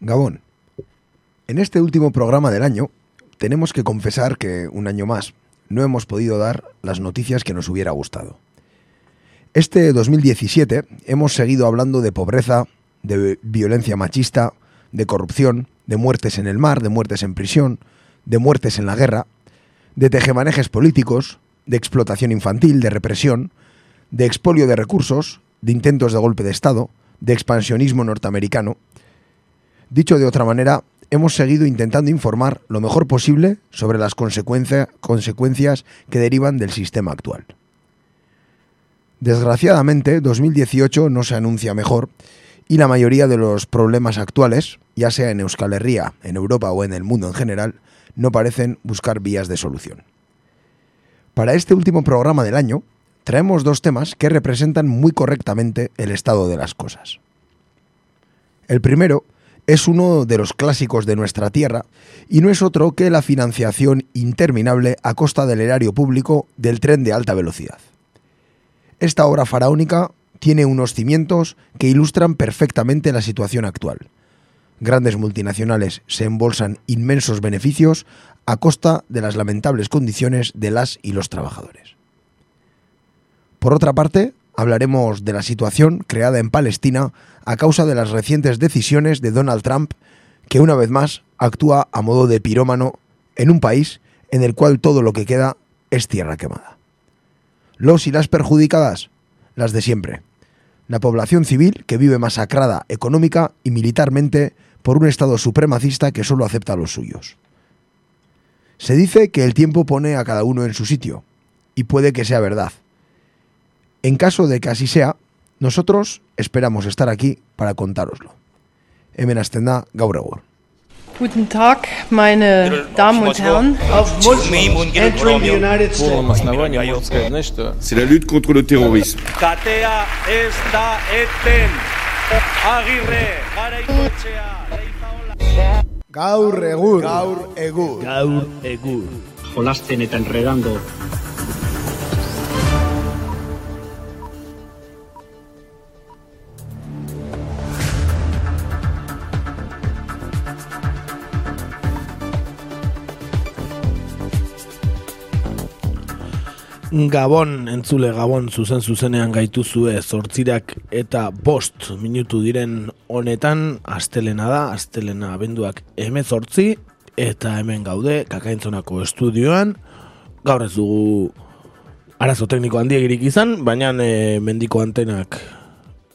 Gabón. En este último programa del año, tenemos que confesar que, un año más, no hemos podido dar las noticias que nos hubiera gustado. Este 2017 hemos seguido hablando de pobreza, de violencia machista, de corrupción, de muertes en el mar, de muertes en prisión, de muertes en la guerra, de tejemanejes políticos, de explotación infantil, de represión, de expolio de recursos, de intentos de golpe de Estado, de expansionismo norteamericano. Dicho de otra manera, hemos seguido intentando informar lo mejor posible sobre las consecuencia- consecuencias que derivan del sistema actual. Desgraciadamente, 2018 no se anuncia mejor y la mayoría de los problemas actuales, ya sea en Euskal Herria, en Europa o en el mundo en general, no parecen buscar vías de solución. Para este último programa del año, traemos dos temas que representan muy correctamente el estado de las cosas. El primero es uno de los clásicos de nuestra tierra y no es otro que la financiación interminable a costa del erario público del tren de alta velocidad. Esta obra faraónica tiene unos cimientos que ilustran perfectamente la situación actual. Grandes multinacionales se embolsan inmensos beneficios a costa de las lamentables condiciones de las y los trabajadores. Por otra parte, hablaremos de la situación creada en Palestina a causa de las recientes decisiones de Donald Trump, que una vez más actúa a modo de pirómano en un país en el cual todo lo que queda es tierra quemada. Los y las perjudicadas, las de siempre. La población civil que vive masacrada económica y militarmente por un Estado supremacista que solo acepta a los suyos. Se dice que el tiempo pone a cada uno en su sitio, y puede que sea verdad. En caso de que así sea, nosotros esperamos estar aquí para contároslo. Hemen da gaur meine Damen und Herren. Auf Moskau, entering the United States. Gaur. Gaur. Gaur enredando. Gabon, entzule Gabon zuzen zuzenean gaituzue zortzirak eta bost minutu diren honetan astelena da, astelena abenduak emezortzi eta hemen gaude kakaintzonako estudioan. Gaur ez dugu arazo tekniko handiegirik izan, baina e, mendiko antenak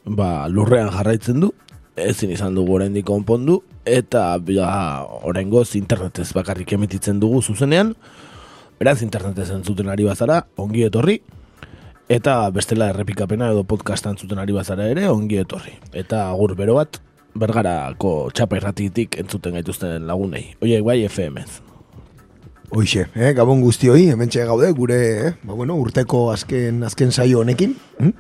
ba, lurrean jarraitzen du. Ezin izan dugu oraindik konpondu eta ba, oraingoz internetez bakarrik emititzen dugu zuzenean Beraz, internetez entzuten ari bazara, ongi etorri. Eta bestela errepikapena edo podcast entzuten ari bazara ere, ongi etorri. Eta agur bero bat, bergarako txapa irratitik entzuten gaituzten lagunei. Oie, bai FM-ez. Hoixe, eh, gabon guztioi, hementxe gaude, gure eh, ba, bueno, urteko azken azken saio honekin. hm?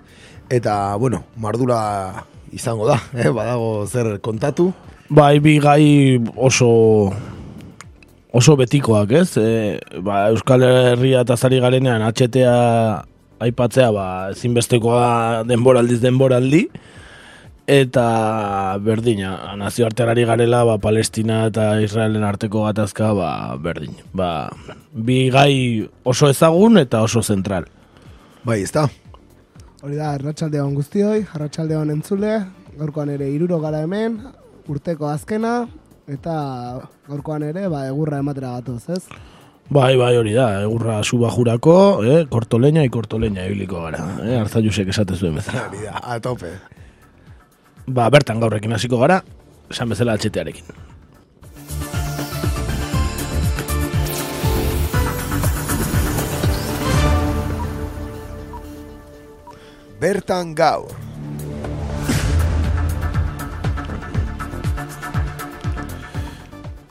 Eta, bueno, mardula izango da, eh, badago zer kontatu. Bai, bi gai oso oso betikoak, ez? E, ba, Euskal Herria eta zari garenean HTA aipatzea, ba, ezinbestekoa denboraldiz denboraldi, eta berdina, nazioartean ari garela, ba, Palestina eta Israelen arteko gatazka, ba, berdin. Ba, bi gai oso ezagun eta oso zentral. Bai, ezta? Hori da, arratsaldeon guztioi, arratsaldeon entzule, gaurkoan ere iruro gara hemen, urteko azkena, eta gaurkoan ere, ba, egurra ematera gatoz, ez? Bai, bai, hori da, egurra suba jurako, eh, kortoleña i kortoleña ibiliko gara, eh, arzaiusek esate zuen bezala. Hori da, a tope. Ba, bertan gaurrekin hasiko gara, esan bezala atxetearekin. Bertan gaur.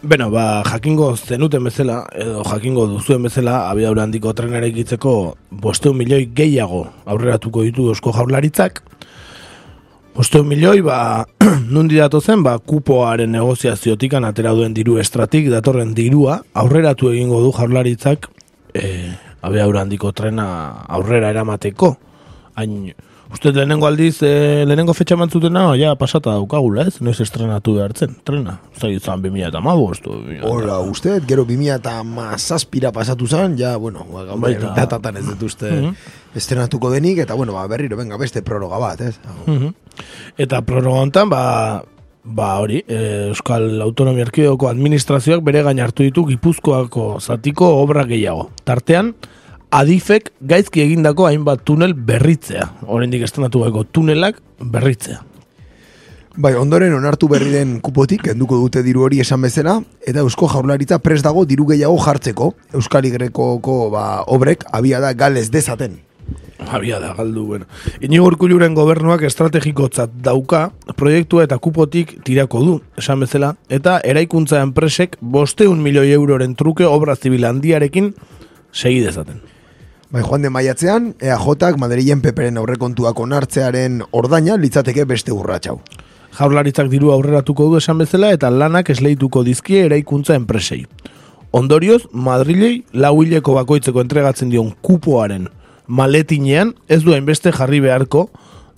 Beno, ba, jakingo zenuten bezala, edo jakingo duzuen bezala, abiadura handiko trenera egitzeko bosteun milioi gehiago aurreratuko ditu eusko jaurlaritzak. Bosteun milioi, ba, nundi dato zen, ba, kupoaren negoziaziotikan atera duen diru estratik, datorren dirua, aurreratu egingo du jaurlaritzak, e, abiadura handiko trena aurrera eramateko. Hain Uste lehenengo aldiz, e, lehenengo fetxa mantzutena, ja, pasata daukagula, ez? Noiz estrenatu behartzen, trena. Zai, zan 2000 eta mabu, estu. Hola, uste, gero 2000 eta mazazpira pasatu zen, ja, bueno, ba, gaur Baita. datatan ez dut uste estrenatuko denik, eta bueno, ba, berriro, venga, beste prologa bat, ez? Mhm. Eta prologa hontan, ba, ba hori, e, Euskal Autonomia Erkidegoko administrazioak bere gain hartu ditu Gipuzkoako zatiko obra gehiago. Tartean, adifek gaizki egindako hainbat tunel berritzea. Oraindik estrenatu gaiko tunelak berritzea. Bai, ondoren onartu berri den kupotik, kenduko dute diru hori esan bezala, eta Eusko Jaurlaritza prest dago diru gehiago jartzeko, Euskal Igrekoko ba, obrek abia da galez dezaten. Habia da, galdu, bueno. Inigo Urkulluren gobernuak estrategikotzat dauka, proiektua eta kupotik tirako du, esan bezala, eta eraikuntza enpresek bosteun milioi euroren truke obra zibil handiarekin segi dezaten. Bai, joan de maiatzean, EAJak Madrilen peperen aurrekontuak onartzearen ordaina litzateke beste urratxau. Jaurlaritzak diru aurreratuko du esan bezala eta lanak esleituko dizkie eraikuntza enpresei. Ondorioz, Madrilei lau hileko bakoitzeko entregatzen dion kupoaren maletinean ez du hainbeste jarri beharko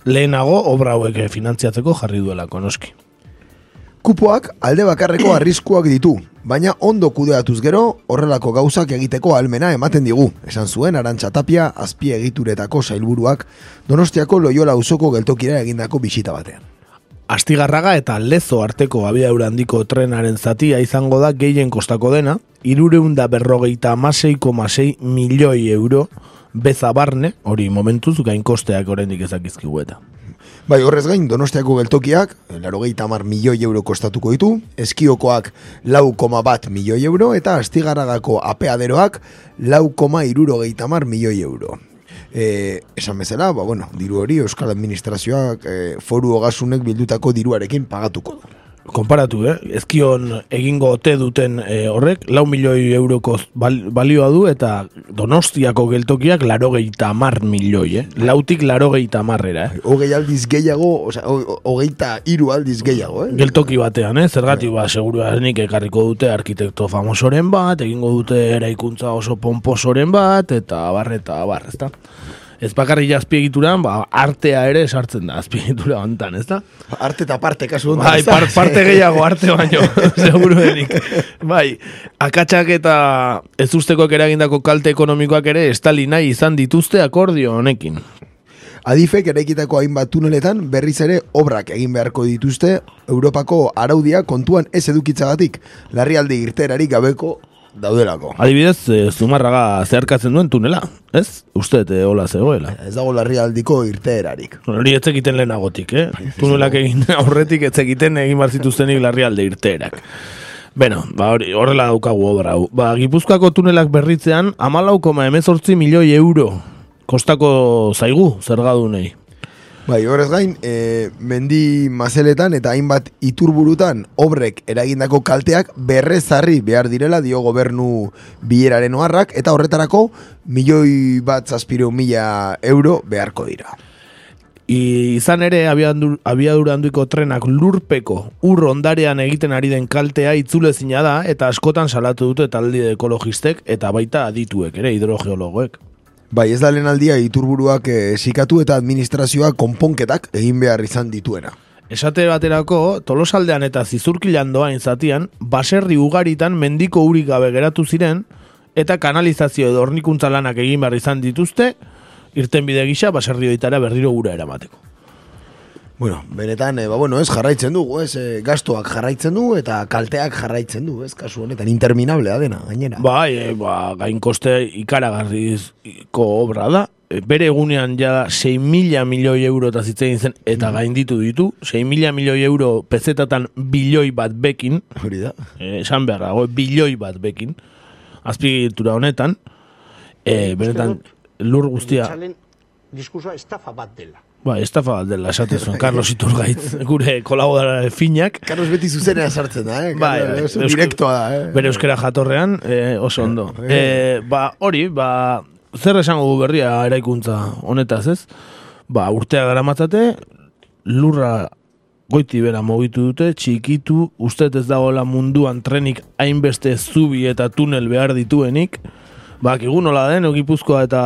lehenago obra hauek finantziatzeko jarri duelako noski. Kupoak alde bakarreko arriskuak ditu, baina ondo kudeatuz gero horrelako gauzak egiteko almena ematen digu. Esan zuen Arantxa Tapia azpie egituretako sailburuak Donostiako Loyola Uzoko geltokira egindako bisita batean. Astigarraga eta lezo arteko abiadura handiko trenaren zatia izango da gehien kostako dena, irureunda berrogeita amaseiko masei milioi euro bezabarne, hori momentuz gain kosteak oraindik ezakizkigu eta. Bai, horrez gain, Donostiako geltokiak, larogeita mar milioi euro kostatuko ditu, eskiokoak lau koma bat milioi euro, eta astigarragako apeaderoak lau koma irurogeita mar milioi euro. E, esan bezala, ba, bueno, diru hori Euskal Administrazioak e, foru ogasunek bildutako diruarekin pagatuko du. Konparatu, eh? ezkion egingo ote duten eh, horrek, lau milioi euroko bal, balioa du eta donostiako geltokiak larogeita mar milioi, eh? lautik larogeita marrera. Eh? Hogei aldiz gehiago, oza, hogeita hiru aldiz gehiago, eh? Geltoki batean, eh? zergatik ba, seguruanik ekarriko dute arkitekto famosoren bat, egingo dute eraikuntza oso pomposoren bat, eta abar, eta abar, ezta? Ez bakarrik azpiegituran, ba, artea ere sartzen da azpiegitura hontan, ezta? Arte eta parte kasu honetan, Bai, par, parte gehiago arte baino, seguru denik. Bai, akatsak eta ez ustekoak eragindako kalte ekonomikoak ere estali nahi izan dituzte akordio honekin. Adifek eraikitako hainbat tuneletan berriz ere obrak egin beharko dituzte Europako araudia kontuan ez edukitzagatik larrialdi irterarik gabeko daudelako. Adibidez, e, zumarraga zeharkatzen duen tunela, ez? Uste, e, hola zegoela. Ez dago larrialdiko irterarik. Hori ez egiten lehenagotik, eh? Tunelak egin aurretik ez egiten egin bar zituztenik larrialde irteerak. Beno, ba hori, horrela daukagu obra hau. Ba, Gipuzkoako tunelak berritzean, amalau koma emezortzi milioi euro kostako zaigu zergadunei. Bai, horrez gain, e, mendi mazeletan eta hainbat iturburutan obrek eragindako kalteak berrezarri behar direla dio gobernu bileraren oharrak eta horretarako milioi bat zazpireun mila euro beharko dira. I, izan ere abiadur, abiadura handuiko trenak lurpeko ur ondarean egiten ari den kaltea itzulezina da eta askotan salatu dute talde ekologistek eta baita adituek ere hidrogeologoek. Bai, ez da lehen aldia iturburuak e, sikatu eta administrazioak konponketak egin behar izan dituena. Esate baterako, tolosaldean eta zizurkilan doain zatian, baserri ugaritan mendiko urik gabe geratu ziren, eta kanalizazio edo hornikuntza lanak egin behar izan dituzte, irten bide gisa baserri hoitara berriro gura eramateko. Bueno, benetan, e, ba, bueno, ez jarraitzen dugu, ez, e, gastoak jarraitzen du eta kalteak jarraitzen du, ez, kasu honetan, interminablea dena, gainera. Bai, e, ba, gain koste ikaragarrizko obra da, E, bere egunean ja 6 mila milioi euro eta zitzen zen, eta gainditu ditu, 6 mila milioi euro pezetatan bilioi bat bekin, Hori da. esan behar dago, bilioi bat bekin, azpigitura honetan, eh, benetan lur guztia, diskursoa estafa bat dela. Ba, estafa bat dela esaten zuen, Carlos Iturgaiz, gure kolaboradore finak, Carlos beti zuzenea sartzen da, eh? Carlos, bai, oso euskal- direktoa da, eh? bere euskera jatorrean, eh, oso ondo. Eh. Ba, hori, ba, zer esango du berria eraikuntza honetaz, ez? Ba, urtea garamatzate, lurra goiti bera mogitu dute, txikitu, uste ez dagoela munduan trenik hainbeste zubi eta tunel behar dituenik, ba, kigu nola den, Gipuzkoa eta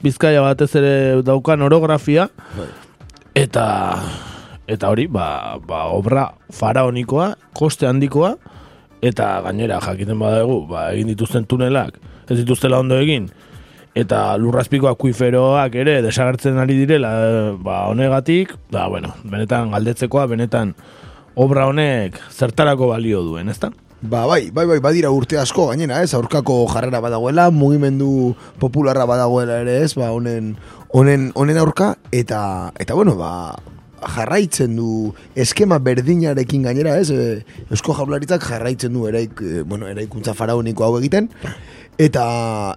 Bizkaia batez ere daukan orografia, eta eta hori, ba, ba, obra faraonikoa, koste handikoa, eta gainera jakiten badago, ba, egin dituzten tunelak, ez dituztela ondo egin, eta lurrazpiko akuiferoak ere desagertzen ari direla, ba, honegatik, da, bueno, benetan galdetzekoa, benetan obra honek zertarako balio duen, ezta? Ba, bai, bai, bai, badira urte asko gainera, ez, aurkako jarrera badagoela, mugimendu popularra badagoela ere, ez, ba, honen, honen, honen aurka, eta, eta bueno, ba, jarraitzen du eskema berdinarekin gainera, ez, e, Eusko Jaurlaritzak jarraitzen du eraik, e, bueno, eraikuntza faraoniko hau egiten, eta,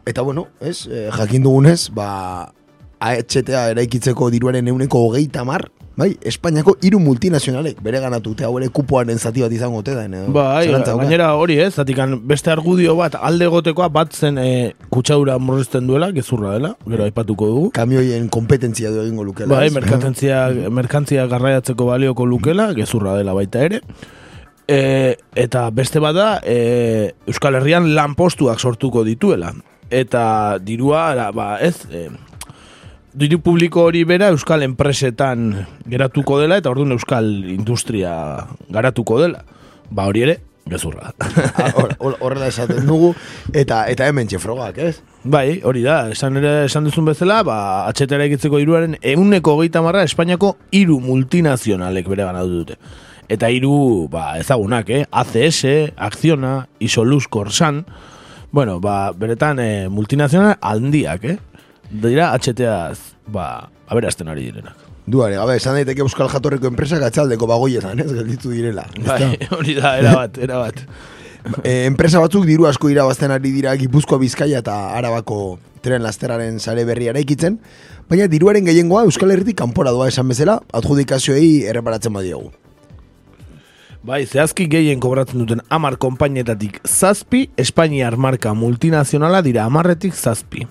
eta bueno, ez, e, jakin dugunez, ba, AHTA eraikitzeko diruaren euneko hogeita mar, bai, Espainiako hiru multinazionalek bere ganatute hau ere kupoaren zati bat izango ote da. eh, Bai, gainera hori ez, zatikan beste argudio bat alde gotekoa bat zen e, kutsaura murrizten duela, gezurra dela, gero aipatuko dugu. kamioien kompetentzia du egingo lukela. Bai, merkantzia, merkantzia garraiatzeko balioko lukela, gezurra dela baita ere. E, eta beste bada, e, Euskal Herrian lanpostuak sortuko dituela. Eta dirua, ara, ba, ez, e, diru publiko hori bera Euskal enpresetan geratuko dela, eta orduan Euskal industria garatuko dela. Ba hori ere, gezurra. Ah, hor- hor- Horrela esaten dugu, eta eta hemen txefrogak, ez? Bai, hori da, esan ere esan duzun bezala, ba, atxetera egitzeko iruaren euneko geita marra Espainiako hiru multinazionalek bere ganatu dute. Eta hiru ba, ezagunak, eh? ACS, Acciona, Isoluz, Corsan, bueno, ba, beretan eh, multinazional handiak, eh? Dira atxeteaz, ba, aberazten ari direnak. Duare, gabe, esan daiteke Euskal Jatorreko enpresak atzaldeko bagoietan, ez, gelditu direla. Bai, hori da, erabat, erabat. E, enpresa batzuk diru asko irabazten ari dira Gipuzkoa Bizkaia eta Arabako tren lasteraren sare berria eraikitzen, baina diruaren gehiengoa Euskal Herritik kanpora doa esan bezala, adjudikazioei erreparatzen badiogu. Bai, zehazki gehien kobratzen duten amar konpainetatik zazpi, Espainiar marka multinazionala dira amarretik zazpi.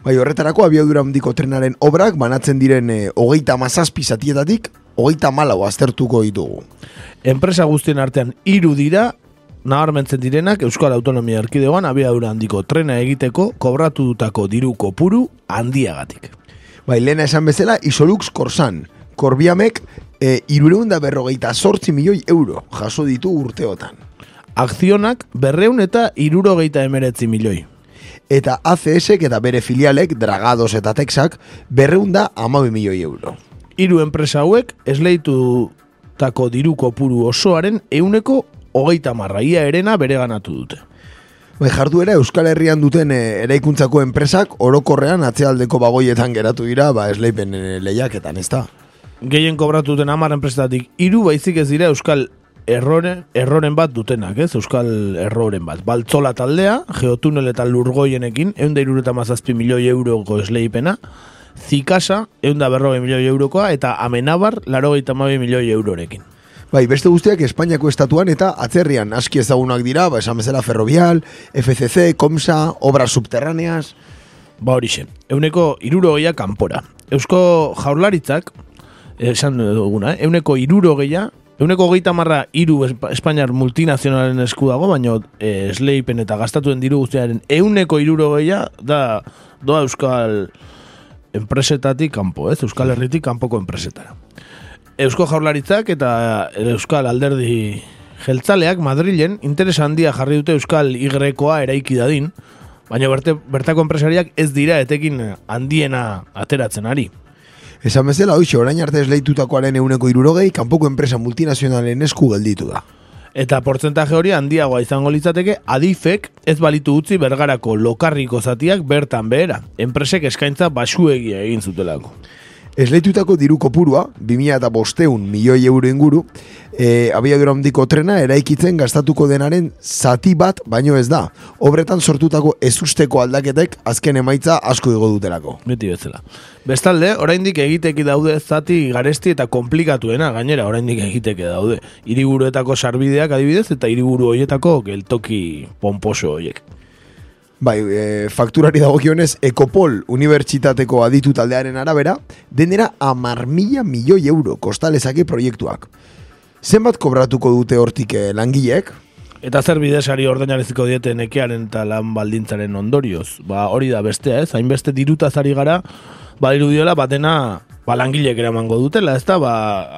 Bai, horretarako abiadura handiko trenaren obrak banatzen diren e, hogeita mazazpi zatietatik, hogeita malau aztertuko ditugu. Enpresa guztien artean hiru dira, nabarmentzen direnak Euskal Autonomia Erkidegoan abiadura handiko trena egiteko kobratutako diru kopuru handiagatik. Bai, lehena esan bezala, Isolux Korsan, Korbiamek, e, irureunda berrogeita sortzi milioi euro jaso ditu urteotan. Akzionak berreun eta irurogeita emeretzi milioi. Eta ACSek eta bere filialek, Dragados eta Texak, berreunda amabi milioi euro. Hiru enpresa hauek esleitutako diru kopuru osoaren euneko hogeita marraia erena bere ganatu dute. Bai, jarduera Euskal Herrian duten e, eraikuntzako enpresak orokorrean atzealdeko bagoietan geratu dira, ba, esleipen e, lehiaketan, ez da? Gehien kobratuten amar enpresetatik hiru baizik ez dira Euskal errore, erroren bat dutenak, ez? Euskal erroren bat. Baltzola taldea, geotunel eta lurgoienekin, eunda irureta mazazpi milioi euroko esleipena, Zikasa, eunda berrogei milioi eurokoa, eta Amenabar, larogeita mabi milioi eurorekin. Bai, beste guztiak Espainiako estatuan eta atzerrian aski ezagunak dira, ba, esan bezala Ferrovial, FCC, Comsa, Obras Subterráneas... Ba horixe, euneko irurogeia kanpora. Eusko jaurlaritzak, esan duguna, eh? euneko irurogeia, euneko geita marra iru Espa- Espainiar multinazionalen esku dago, baina eh, esleipen eta gastatuen diru guztiaren euneko irurogeia da doa Euskal enpresetatik kanpo, ez? Euskal Herritik kanpoko enpresetara. Eusko jaurlaritzak eta Euskal alderdi jeltzaleak Madrilen interesa handia jarri dute Euskal Y-koa eraiki dadin, baina berte, bertako enpresariak ez dira etekin handiena ateratzen ari. Esan bezala, hoxe, orain arte esleitutakoaren euneko irurogei, kanpoko enpresa multinazionalen esku gelditu da. Eta portzentaje hori handiagoa izango litzateke adifek ez balitu utzi bergarako lokarriko zatiak bertan behera. Enpresek eskaintza basuegia egin zutelako. Esleitutako diru kopurua, 2000 eta bosteun milioi euro inguru, e, abiadura handiko trena eraikitzen gastatuko denaren zati bat baino ez da. Obretan sortutako ezusteko aldaketek azken emaitza asko igo dutelako. Beti bezala. Bestalde, oraindik egiteki daude zati garesti eta komplikatuena, gainera oraindik egiteke daude. Hiriburuetako sarbideak adibidez eta hiriburu hoietako geltoki pomposo hoiek. Bai, e, fakturari dagokionez, Ekopol Unibertsitateko aditu taldearen arabera, denera amar mila milioi euro kostalezake proiektuak. Zenbat kobratuko dute hortik eh, langileek? Eta zer bidesari ordainariziko diete nekearen eta lan baldintzaren ondorioz. Ba, hori da bestea, ez? Hainbeste dirutaz ari gara, ba, irudiola, batena, ba, langilek eramango dutela, ez da? Ba,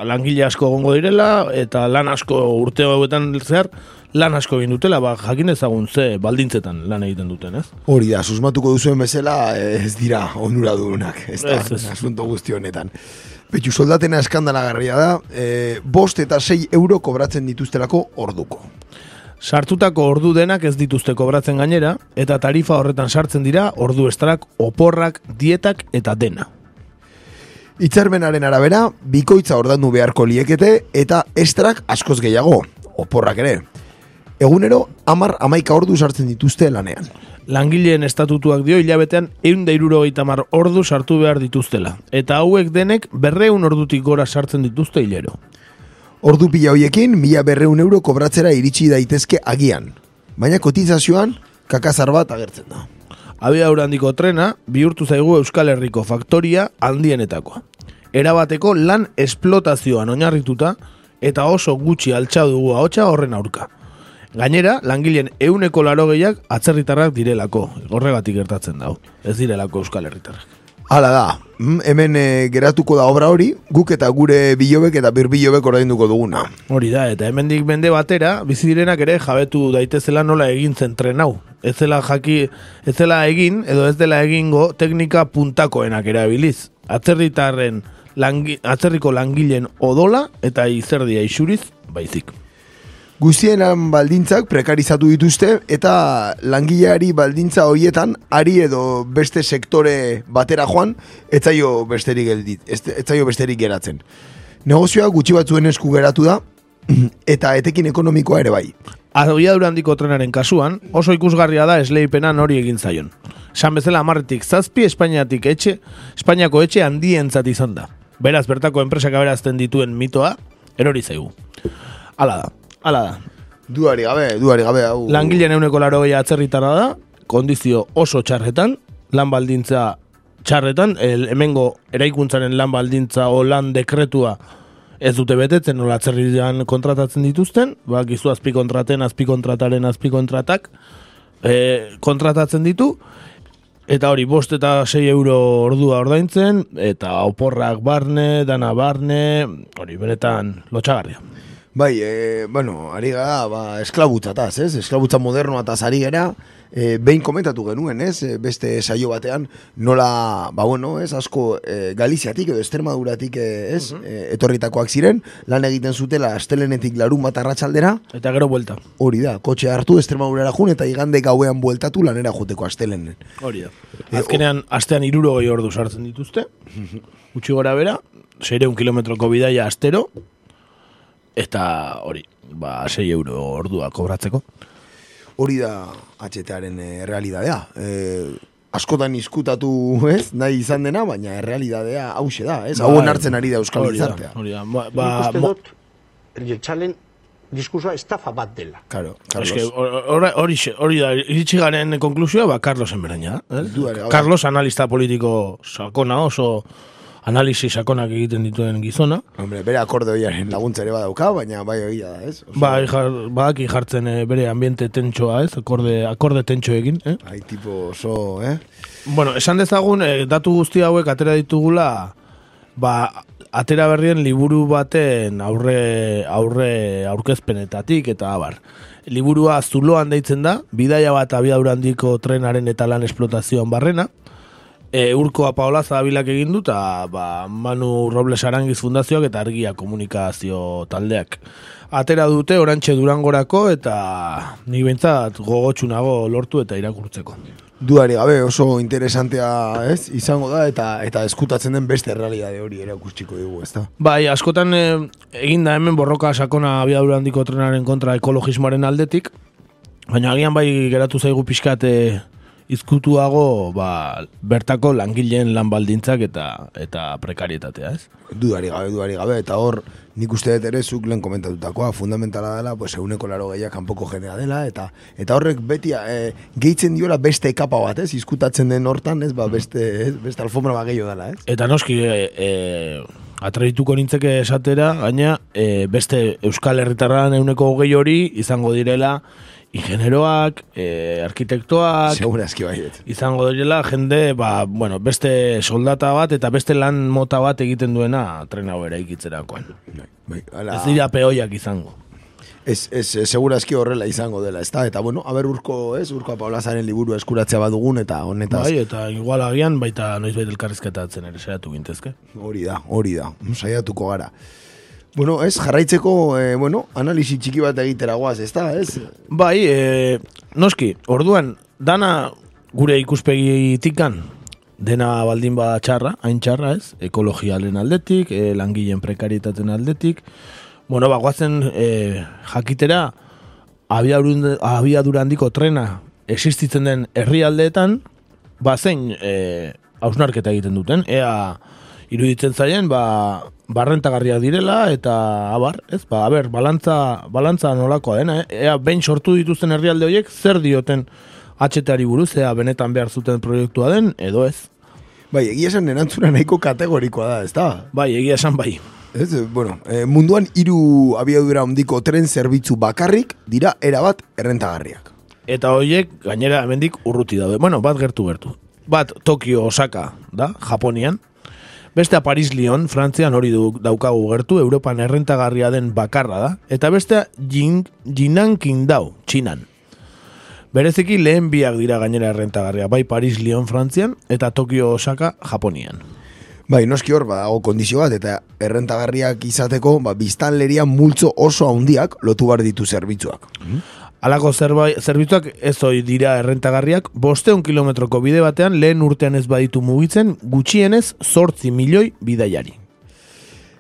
langile asko egongo direla, eta lan asko urte hauetan zer, lan asko egin dutela, ba, jakin ezagun ze baldintzetan lan egiten duten, ez? Hori da, susmatuko duzuen bezala eh, ez dira onuradunak, ez da, Ez, ez. asunto guzti honetan. Betxu, soldatena eskandalagarria da, e, bost eta sei euro kobratzen dituztelako orduko. Sartutako ordu denak ez dituzte kobratzen gainera, eta tarifa horretan sartzen dira ordu estrak, oporrak, dietak eta dena. Itzarmenaren arabera, bikoitza ordandu beharko liekete eta estrak askoz gehiago, oporrak ere. Egunero, amar amaika ordu sartzen dituzte lanean. Langileen estatutuak dio hilabetean eun da irurogeita mar ordu sartu behar dituztela. Eta hauek denek berreun ordutik gora sartzen dituzte hilero. Ordu pila hoiekin, mila berreun euro kobratzera iritsi daitezke agian. Baina kotizazioan, kakazar bat agertzen da. Abia handiko trena bihurtu zaigu Euskal Herriko faktoria handienetakoa. Erabateko lan esplotazioan oinarrituta eta oso gutxi altxa dugu ahotsa horren aurka. Gainera, langileen euneko laro gehiak atzerritarrak direlako. Horregatik gertatzen dau. Ez direlako Euskal Herritarrak. Hala da, mm, hemen e, geratuko da obra hori, guk eta gure bilobek eta birbilobek orainduko duguna. Hori da, eta hemendik mende batera, bizi direnak ere jabetu daitezela nola egin zen tren hau. Ez zela jaki, ez zela egin, edo ez dela egingo teknika puntakoenak erabiliz. Atzerritarren, langi, atzerriko langileen odola eta izerdia isuriz baizik. Guztien baldintzak prekarizatu dituzte eta langileari baldintza hoietan ari edo beste sektore batera joan etzaio besterik geldit, etzaio besterik geratzen. Negozioa gutxi batzuen esku geratu da eta etekin ekonomikoa ere bai. Abiadura handiko trenaren kasuan, oso ikusgarria da esleipenan hori egin zaion. San bezala amarretik zazpi Espainiatik etxe, Espainiako etxe handientzat izan da. Beraz, bertako enpresak aberazten dituen mitoa, erori zaigu. Hala da, hala da. Duari gabe, duari gabe hau. Langileen euneko laro atzerritara da, kondizio oso txarretan, lan baldintza txarretan, el, hemengo eraikuntzaren lan baldintza o lan dekretua ez dute betetzen nola atzerrian kontratatzen dituzten, ba, gizu azpikontraten, azpikontrataren azpikontratak e, kontratatzen ditu, eta hori bost eta 6 euro ordua ordaintzen, eta oporrak barne, dana barne, hori benetan lotxagarria. Bai, e, bueno, ari gara, ba, esklabutzataz, ez? Esklabutza modernoataz ari gara, e, behin komentatu genuen, ez? E, beste saio batean, nola, ba, bueno, ez? Asko e, Galiziatik edo Estermaduratik, e, ez? e, etorritakoak ziren, lan egiten zutela astelenetik larun bat arratsaldera, Eta gero buelta. hori da, kotxe hartu Estermadurara jun eta igande gauean bueltatu lanera joteko astelenen. Hori da. Azkenean, astean iruro gehi ordu sartzen dituzte, gutxi gora bera, 600 kilometroko bidaia astero, eta hori, ba, 6 euro ordua kobratzeko. Hori da HTaren e, realidadea. E, askotan izkutatu, ez, nahi izan dena, baina errealidadea hause da, ez? Hau Bai. onartzen ari da Euskal Hori da, Gizartea. Hori da, ba, Ba, ba, dut, jeltzalen diskursoa estafa bat dela. Claro, eske, Carlos. hor- hori xe- hori da, iritsi garen konklusioa, ba, Carlosen beraina. Eh? Da. Carlos analista politiko sakona, oso analisi sakonak egiten dituen gizona. Hombre, bere akorde hoiaren laguntza ere badauka, baina bai oia da, ez? Oso, Ba, jar, badaki jartzen eh, bere ambiente tentsoa, ez? Akorde, akorde tentsoekin, eh? Ai, tipo oso, eh? Bueno, esan dezagun, eh, datu guzti hauek atera ditugula, ba, atera berrien liburu baten aurre, aurre aurkezpenetatik eta abar. Liburua zuloan deitzen da, bidaia bat abiadura handiko trenaren eta lan esplotazioan barrena. E, urko apaola zadabilak egin du, eta ba, Manu Robles Arangiz Fundazioak eta Argia Komunikazio taldeak. Atera dute orantxe durangorako eta nik behintzat gogotsunago lortu eta irakurtzeko. Duari gabe oso interesantea, ez? Izango da eta eta eskutatzen den beste realidade hori erakutsiko dugu, ezta? Bai, askotan e, egin da hemen borroka sakona abiadura handiko trenaren kontra ekologismoaren aldetik, baina agian bai geratu zaigu pixkat e, izkutuago ba, bertako langileen lan baldintzak eta eta prekarietatea, ez? Dudari gabe, dudari gabe, eta hor nik uste dut ere zuk lehen komentatutakoa, fundamentala dela, pues euneko laro gehiak kanpoko jendea dela, eta eta horrek beti e, gehitzen diola beste ekapa bat, ez? Izkutatzen den hortan, ez? Ba, beste, ez? beste alfombra bat gehiago dela, ez? Eta noski e, e, Atraituko nintzeke esatera, gaina e, beste Euskal Herritarran euneko hogei hori izango direla ingenieroak, e, arkitektoak, Segurazki baiet. izango direla jende, ba, bueno, beste soldata bat eta beste lan mota bat egiten duena tren hau eraikitzerakoan. Bai, ala, Ez dira peoiak izango. ez, ez, segurazki horrela izango dela, ezta? Eta bueno, haber urko, ez, urko Paulazaren liburu eskuratzea badugun eta honetaz. Bai, eta igual agian baita noizbait elkarrizketatzen ere saiatu gintezke. Hori da, hori da, saiatuko gara. Bueno, ez, jarraitzeko, eh, bueno, analisi txiki bat egitera guaz, ez da, ez? Bai, e, noski, orduan, dana gure ikuspegitikan, dena baldin bada txarra, hain txarra ez, ekologialen aldetik, e, langileen prekarietaten aldetik, bueno, bagoazen e, jakitera, abiadura handiko trena existitzen den herrialdeetan, bazein e, hausnarketa egiten duten, ea iruditzen zaien, ba, barrentagarriak direla, eta abar, ez, ba, aber, balantza, balantza nolakoa dena, eh? ea behin sortu dituzten herrialde horiek, zer dioten HTari buruz, ea benetan behar zuten proiektua den, edo ez. Bai, egia esan erantzuna nahiko kategorikoa da, ez da? Bai, egia esan bai. Ez, eh, bueno, eh, munduan hiru abiadura handiko tren zerbitzu bakarrik dira erabat errentagarriak. Eta horiek, gainera, hemendik urruti daude. Bueno, bat gertu gertu. Bat Tokio Osaka da, Japonian. Bestea Paris Lyon, Frantzian hori du, daukagu gertu, Europan errentagarria den bakarra da. Eta bestea Jin, Jinan Qingdao, Txinan. Bereziki lehen biak dira gainera errentagarria, bai Paris Lyon Frantzian eta Tokio Osaka Japonian. Bai, noski hor, badago kondizio bat, eta errentagarriak izateko, ba, biztanleria multzo oso handiak lotu bar ditu zerbitzuak. Halako zerbitzuak ez hoi dira errentagarriak, bosteun kilometroko bide batean lehen urtean ez baditu mugitzen gutxienez sortzi milioi bidaiari.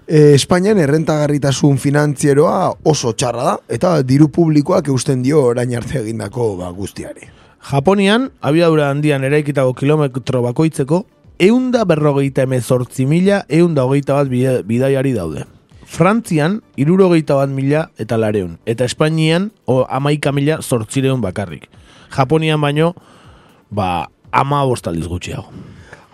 E, Espainian errentagarritasun finantzieroa oso txarra da, eta diru publikoak eusten dio orain arte egindako ba, guztiari. Japonian, abiadura handian eraikitako kilometro bakoitzeko, eunda berrogeita emezortzi mila, eunda hogeita bat bidaiari daude. Frantzian, irurogeita bat mila eta lareun. Eta Espainian, o, amaika mila sortzireun bakarrik. Japonian baino, ba, ama bostaliz gutxiago.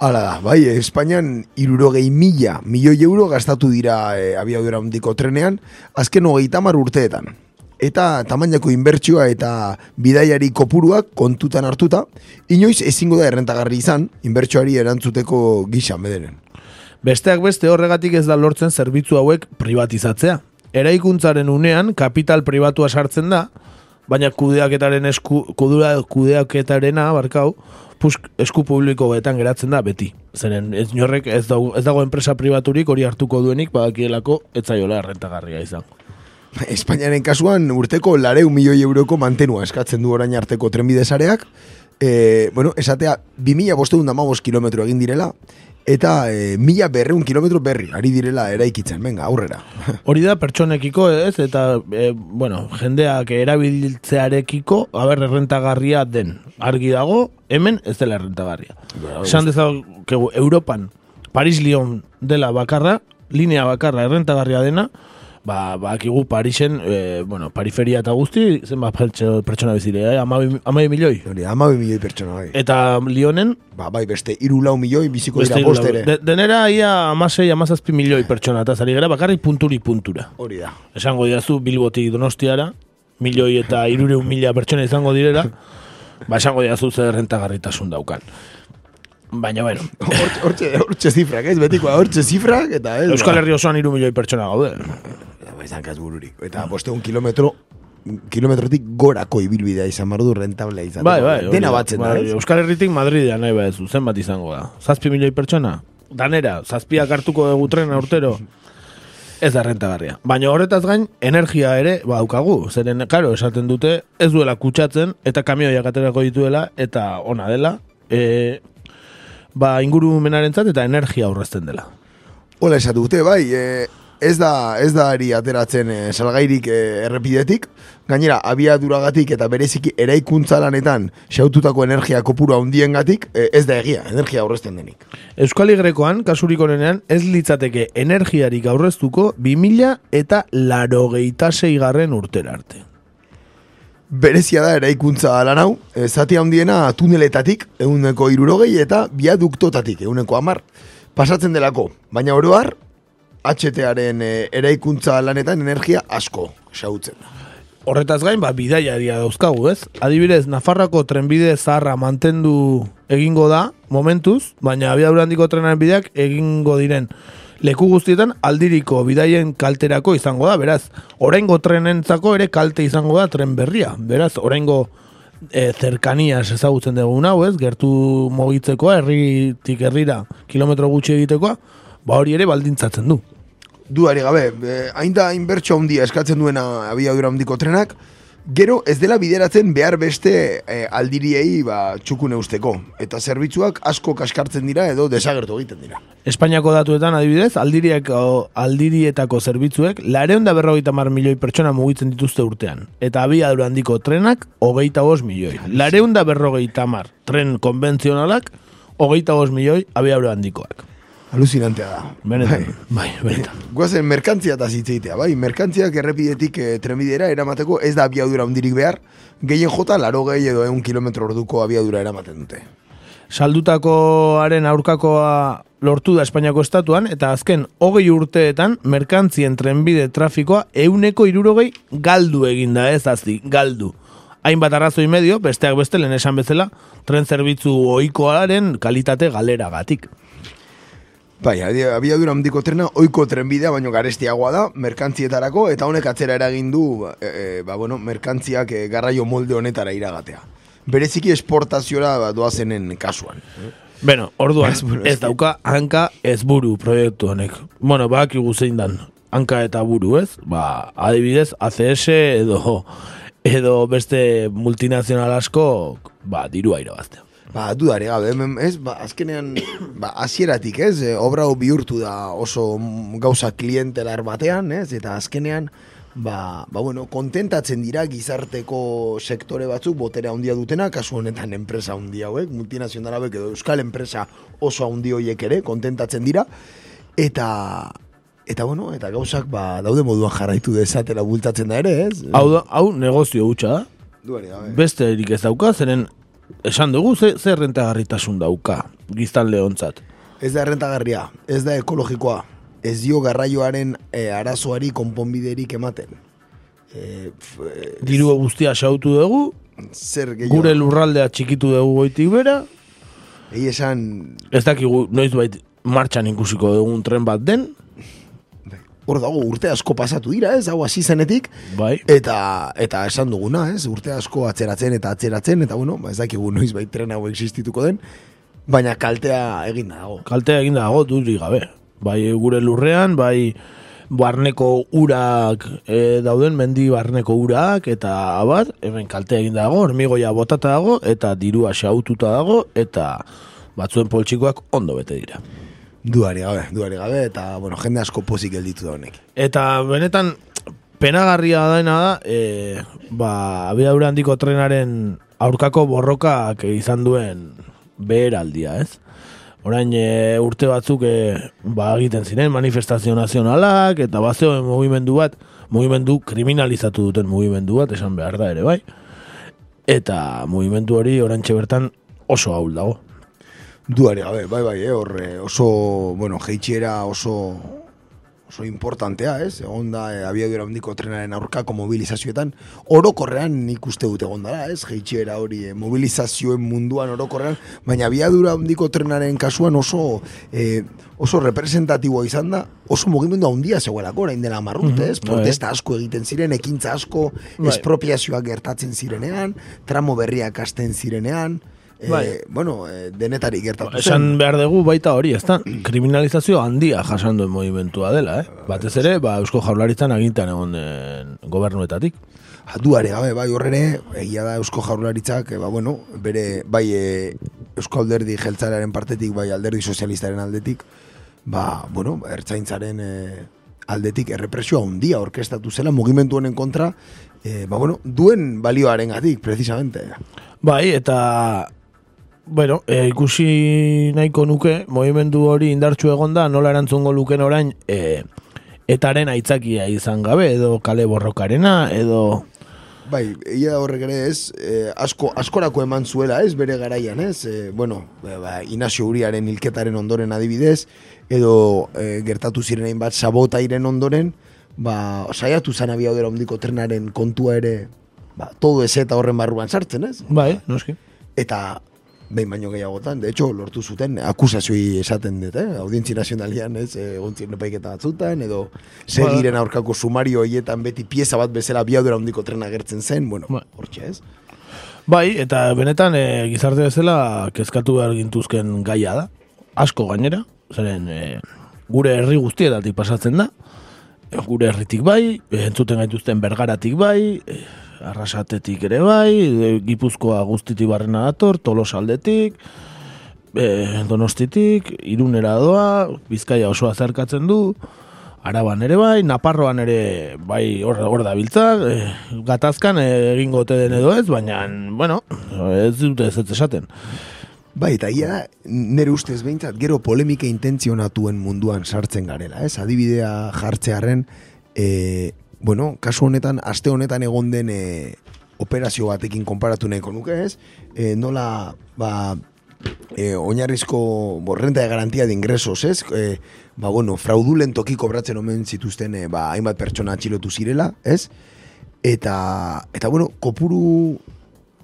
Hala da, bai, Espainian irurogei mila milioi euro gastatu dira e, abiadura handiko trenean, azken hogeita mar urteetan. Eta tamainako inbertsioa eta bidaiari kopuruak kontutan hartuta, inoiz ezingo da errentagarri izan, inbertsioari erantzuteko gisa bederen. Besteak beste horregatik ez da lortzen zerbitzu hauek privatizatzea. Eraikuntzaren unean kapital pribatua sartzen da, baina kudeaketaren esku, kudura, kudeaketarena, barkau, pusk, esku publikoetan geratzen da beti. Zeren ez inorrek ez dago, ez dago enpresa pribaturik hori hartuko duenik badakielako ez zaiola errentagarria izan. Espainiaren kasuan urteko lareu milioi euroko mantenua eskatzen du orain arteko trenbidesareak, e, bueno, esatea, 2000 bosteun damabos kilometro egin direla, eta e, mila berreun kilometro berri, ari direla eraikitzen, venga, aurrera. Hori da pertsonekiko ez, eta e, bueno, jendeak erabiltzearekiko, haber errentagarria den. Argi dago, hemen ez dela errentagarria. Esan dezakegu Europan, Paris-Lyon dela bakarra, linea bakarra errentagarria dena, ba, bakigu Parisen, e, bueno, periferia eta guzti, zenbat pertso- pertsona bizile, eh? amabi, amabi milioi. Hori, amabi milioi pertsona, bai. Eta Lyonen, Ba, bai, beste iru lau milioi biziko beste dira hiru bost lau- ere. de, denera ia amasei, amazazpi milioi pertsona, eta zari gara bakarrik punturi puntura. Hori da. esango didazu Bilbotik Donostiara, milioi eta irureun mila pertsona izango direla, ba esango didazu zer rentagarritasun daukan. Baina, bueno, Hortxe, hortxe, zifrak, ez? Betikoa, hortxe zifrak, eta ez. Euskal Herri osoan iru milioi pertsona gaude. Ba, izan kas bururik. Eta bosteun kilometro, kilometrotik gorako ibilbidea izan bardu rentablea izan. Bai, bai. Dena da. batzen da, Bai, ez? Euskal Herritik Madridea nahi badezu, zenbat izango da? Zazpi milioi pertsona? Danera, zazpiak hartuko dugu trena urtero? Ez da rentagarria. Baina horretaz gain, energia ere badaukagu. Zeren, karo, esaten dute, ez duela kutsatzen, eta kamioiak aterako dituela, eta ona dela, e, ba, ingurumenarentzat eta energia aurrezten dela. Hola esatu dute, bai, e, ez da ez da ari ateratzen e, salgairik e, errepidetik, gainera abiaduragatik eta bereziki eraikuntza lanetan xaututako energia kopuru handiengatik e, ez da egia, energia aurrezten denik. Euskal Igrekoan, kasurik onenean, ez litzateke energiarik aurreztuko 2000 eta larogeita garren urtera arte. Berezia da eraikuntza lan hau, e, zati handiena tuneletatik, eguneko irurogei eta biaduktotatik, eguneko amar, pasatzen delako. Baina oro har, HTaren e, eraikuntza lanetan energia asko xautzen da. Horretaz gain, ba, bidaiaria dauzkagu, ez? Adibidez, Nafarrako trenbide zaharra mantendu egingo da, momentuz, baina abiadura handiko trenaren bideak egingo diren leku guztietan aldiriko bidaien kalterako izango da, beraz, oraingo trenentzako ere kalte izango da tren berria, beraz, oraingo e, zerkanias ezagutzen dugun hau, ez? Gertu mogitzekoa, herritik herrira, kilometro gutxi egitekoa, ba hori ere baldintzatzen du. Duari gabe, eh, hain da inbertsio handia eskatzen duena abiadura handiko trenak, gero ez dela bideratzen behar beste eh, aldiriei ba, txukune usteko. Eta zerbitzuak asko kaskartzen dira edo desagertu egiten dira. Espainiako datuetan adibidez, aldiriek, o, aldirietako zerbitzuek, lareun da berrogeita mar milioi pertsona mugitzen dituzte urtean. Eta abiadura handiko trenak, hogeita bos milioi. Lareun da berrogeita mar tren konbentzionalak, hogeita bos milioi abiadura handikoak. Alucinantea da. Benetan, bai, benetan. Guazen merkantzia eta zitzeitea, bai, merkantziak errepidetik e, trenbidera eramateko ez da abiadura handirik behar, gehien jota laro gehi edo egun kilometro orduko abiadura eramaten dute. Saldutakoaren aurkakoa lortu da Espainiako estatuan, eta azken hogei urteetan merkantzien trenbide trafikoa euneko irurogei galdu eginda ez azti, galdu. Hainbat arrazoi medio, besteak beste lehen esan bezala, tren zerbitzu ohikoaren kalitate galeragatik. Bai, abi- abiadura handiko trena, oiko trenbidea, baino garestiagoa da, merkantzietarako, eta honek atzera eragin du, e, e, ba, bueno, merkantziak e, garraio molde honetara iragatea. Bereziki esportaziora ba, doazenen kasuan. Beno, orduan, Ez, bueno, dauka hanka ez buru proiektu honek. Bueno, badakigu zein dan, hanka eta buru, ez? Ba, adibidez, ACS edo edo beste multinazional asko, ba, dirua irabaztea. Ba, dudare gabe, ez, ba, azkenean, ba, hasieratik ez, e, obra hau bihurtu da oso gauza klientelar batean, ez, eta azkenean, ba, ba, bueno, kontentatzen dira gizarteko sektore batzuk botera handia dutena, kasu honetan enpresa handia hauek, multinazional hauek edo euskal enpresa oso handi horiek ere, kontentatzen dira, eta, eta bueno, eta gauzak, ba, daude moduan jarraitu dezatela bultatzen da ere, ez? Hau, hau negozio hutsa da, gabe. beste erik ez dauka, zeren esan dugu ze, ze rentagarritasun dauka, giztan lehontzat. Ez da errentagarria, ez da ekologikoa, ez dio garraioaren e, arazoari konponbiderik ematen. E, f, e, Diru guztia xautu dugu, zer gehiago. gure lurraldea txikitu dugu goitik bera, Egi esan, ez dakigu noiz bait martxan ikusiko dugun tren bat den, hor dago urte asko pasatu dira, ez, hau hasi zenetik, bai, eta eta esan duguna, ez, urte asko atzeratzen eta atzeratzen, eta bueno, ba, ez dakigu noiz bai tren hau existituko den, baina kaltea egin dago. kaltea egin dago duri gabe. Bai gure lurrean, bai barneko urak e, dauden, mendi barneko urak, eta abar, hemen kaltea egin dago, hormigoia botata dago, eta dirua xaututa dago, eta batzuen poltsikoak ondo bete dira. Duari gabe, duari gabe, eta bueno, jende asko pozik gelditu da honek. Eta benetan penagarria daena da, e, ba, abiadura handiko trenaren aurkako borrokak izan duen beheraldia, ez? Orain e, urte batzuk e, ba, egiten ziren manifestazio nazionalak eta bazeoen mugimendu bat, mugimendu kriminalizatu duten mugimendu bat, esan behar da ere, bai? Eta mugimendu hori orantxe bertan oso haul dago. Duari gabe, bai, bai, eh, hor oso, bueno, jeitxiera oso, oso importantea, ez? Egon da, eh, abiadura handiko trenaren aurkako mobilizazioetan, orokorrean nik uste dut egon dara, ez? Jeitxiera hori, eh, mobilizazioen munduan orokorrean, baina abiadura handiko trenaren kasuan oso, eh, oso representatiboa izan da, oso mugimendu handia zegoelako, orain dela marrurte, ez? bai. Protesta asko egiten ziren, ekintza asko, Bai. espropiazioak gertatzen zirenean, tramo berriak hasten zirenean, eh, Bai. bueno, eh, denetarik gertatu zen. Esan behar dugu baita hori, ezta? Kriminalizazio handia jasan duen movimentua dela, eh? Batez ere, ba, Eusko Jaurlaritzan agintan egon den gobernuetatik. Duare gabe, bai horrene, egia da Eusko Jaurlaritzak, eh, ba, bueno, bere, bai e, Eusko Alderdi Jeltzalearen partetik, bai Alderdi Sozialistaren aldetik, ba, bueno, ertzaintzaren e, aldetik errepresioa handia orkestatu zela mugimendu honen kontra, e, ba, bueno, duen balioaren gatik, precisamente. Bai, eta bueno, e, ikusi nahiko nuke, movimendu hori indartsu egonda, nola erantzungo luken orain, e, etaren aitzakia izan gabe, edo kale borrokarena, edo Bai, da horrek ere ez, eh, asko, askorako eman zuela ez, bere garaian ez, eh, bueno, eh, ba, Inazio Uriaren hilketaren ondoren adibidez, edo eh, gertatu ziren bat sabotairen ondoren, ba, saiatu zan abiadura ondiko trenaren kontua ere, ba, todo ez eta horren barruan sartzen ez, Bai, noski. eta behin baino gehiagotan, de hecho, lortu zuten akusazioi esaten dut, eh? audientzi nazionalian, ez, eh, egon ziren epaiketa batzutan, edo segiren aurkako sumario hoietan beti pieza bat bezala biadura hondiko trena gertzen zen, bueno, Bai. hortxe ez. Bai, eta benetan e, gizarte bezala kezkatu behar gintuzken gaia da. Asko gainera, zeren e, gure herri guztietatik pasatzen da. Gure herritik bai, entzuten gaituzten bergaratik bai, e, arrasatetik ere bai, e, gipuzkoa guztitik barrena dator, tolosaldetik, e, donostitik, irunera doa, bizkaia osoa zerkatzen du, Araban ere bai, Naparroan ere bai hor, hor da biltzak, e, gatazkan egingo ote den edo ez, baina, bueno, ez dute ez ez esaten. Bai, eta ia nire ustez behintzat, gero polemika intentzionatuen munduan sartzen garela, ez? Adibidea jartzearen, e, bueno, kasu honetan, aste honetan egon den e, operazio batekin konparatu nahiko nuke, ez? E, nola, ba, e, oinarrizko borrenta de garantía de ingresos, ez? E, ba, bueno, fraudulentoki kobratzen omen zituzten, e, ba, hainbat pertsona atxilotu zirela, ez? Eta, eta bueno, kopuru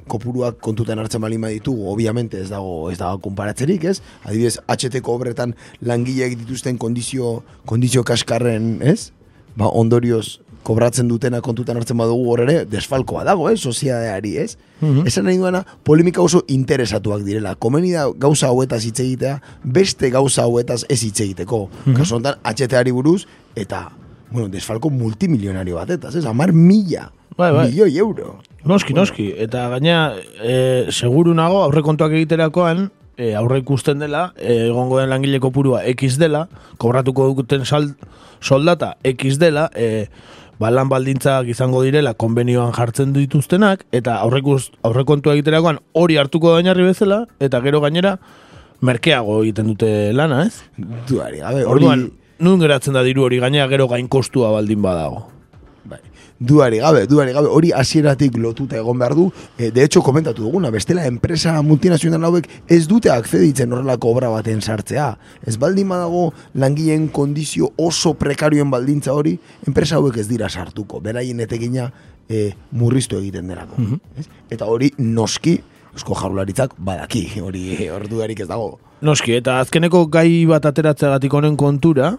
kopuruak kontutan hartzen bali ditugu, obviamente ez dago ez dago konparatzerik, ez? Adibidez, HT-ko obretan langileek dituzten kondizio, kondizio kaskarren, ez? Ba, ondorioz kobratzen dutena kontutan hartzen badugu hor ere, desfalkoa dago, ez? Soziadeari, ez? Esan nahi duena, polemika oso interesatuak direla. Komeni da gauza hauetaz hitz egitea, beste gauza hauetaz ez hitz egiteko. Kasu honetan, HT-ari buruz, eta, bueno, desfalko multimilionario batetaz, ez? Amar mila, Bai, bai. milioi euro. Noski, noski, eta gaina e, seguru nago aurrekontuak egiterakoan, e, aurre ikusten dela, e, egongo den langile kopurua X dela, kobratuko duten soldata X dela, e, ba, lan baldintzak izango direla konbenioan jartzen dituztenak, eta aurrekuz, aurrekontua egiterakoan hori hartuko da oinarri bezala, eta gero gainera merkeago egiten dute lana, ez? Duari, gabe, hori... Orduan, nun geratzen da diru hori gainera gero gain kostua baldin badago. Duari gabe, duari gabe, hori hasieratik lotuta egon behar du, e, de hecho komentatu duguna, bestela enpresa multinazional hauek ez dute akzeditzen horrelako obra baten sartzea. Ez baldin badago langileen kondizio oso prekarioen baldintza hori, enpresa hauek ez dira sartuko, beraien etekina e, murriztu egiten delako. Ez? Eta hori noski, eusko jarularitzak badaki, hori hor dudarik ez dago. Noski, eta azkeneko gai bat ateratzeagatik honen kontura,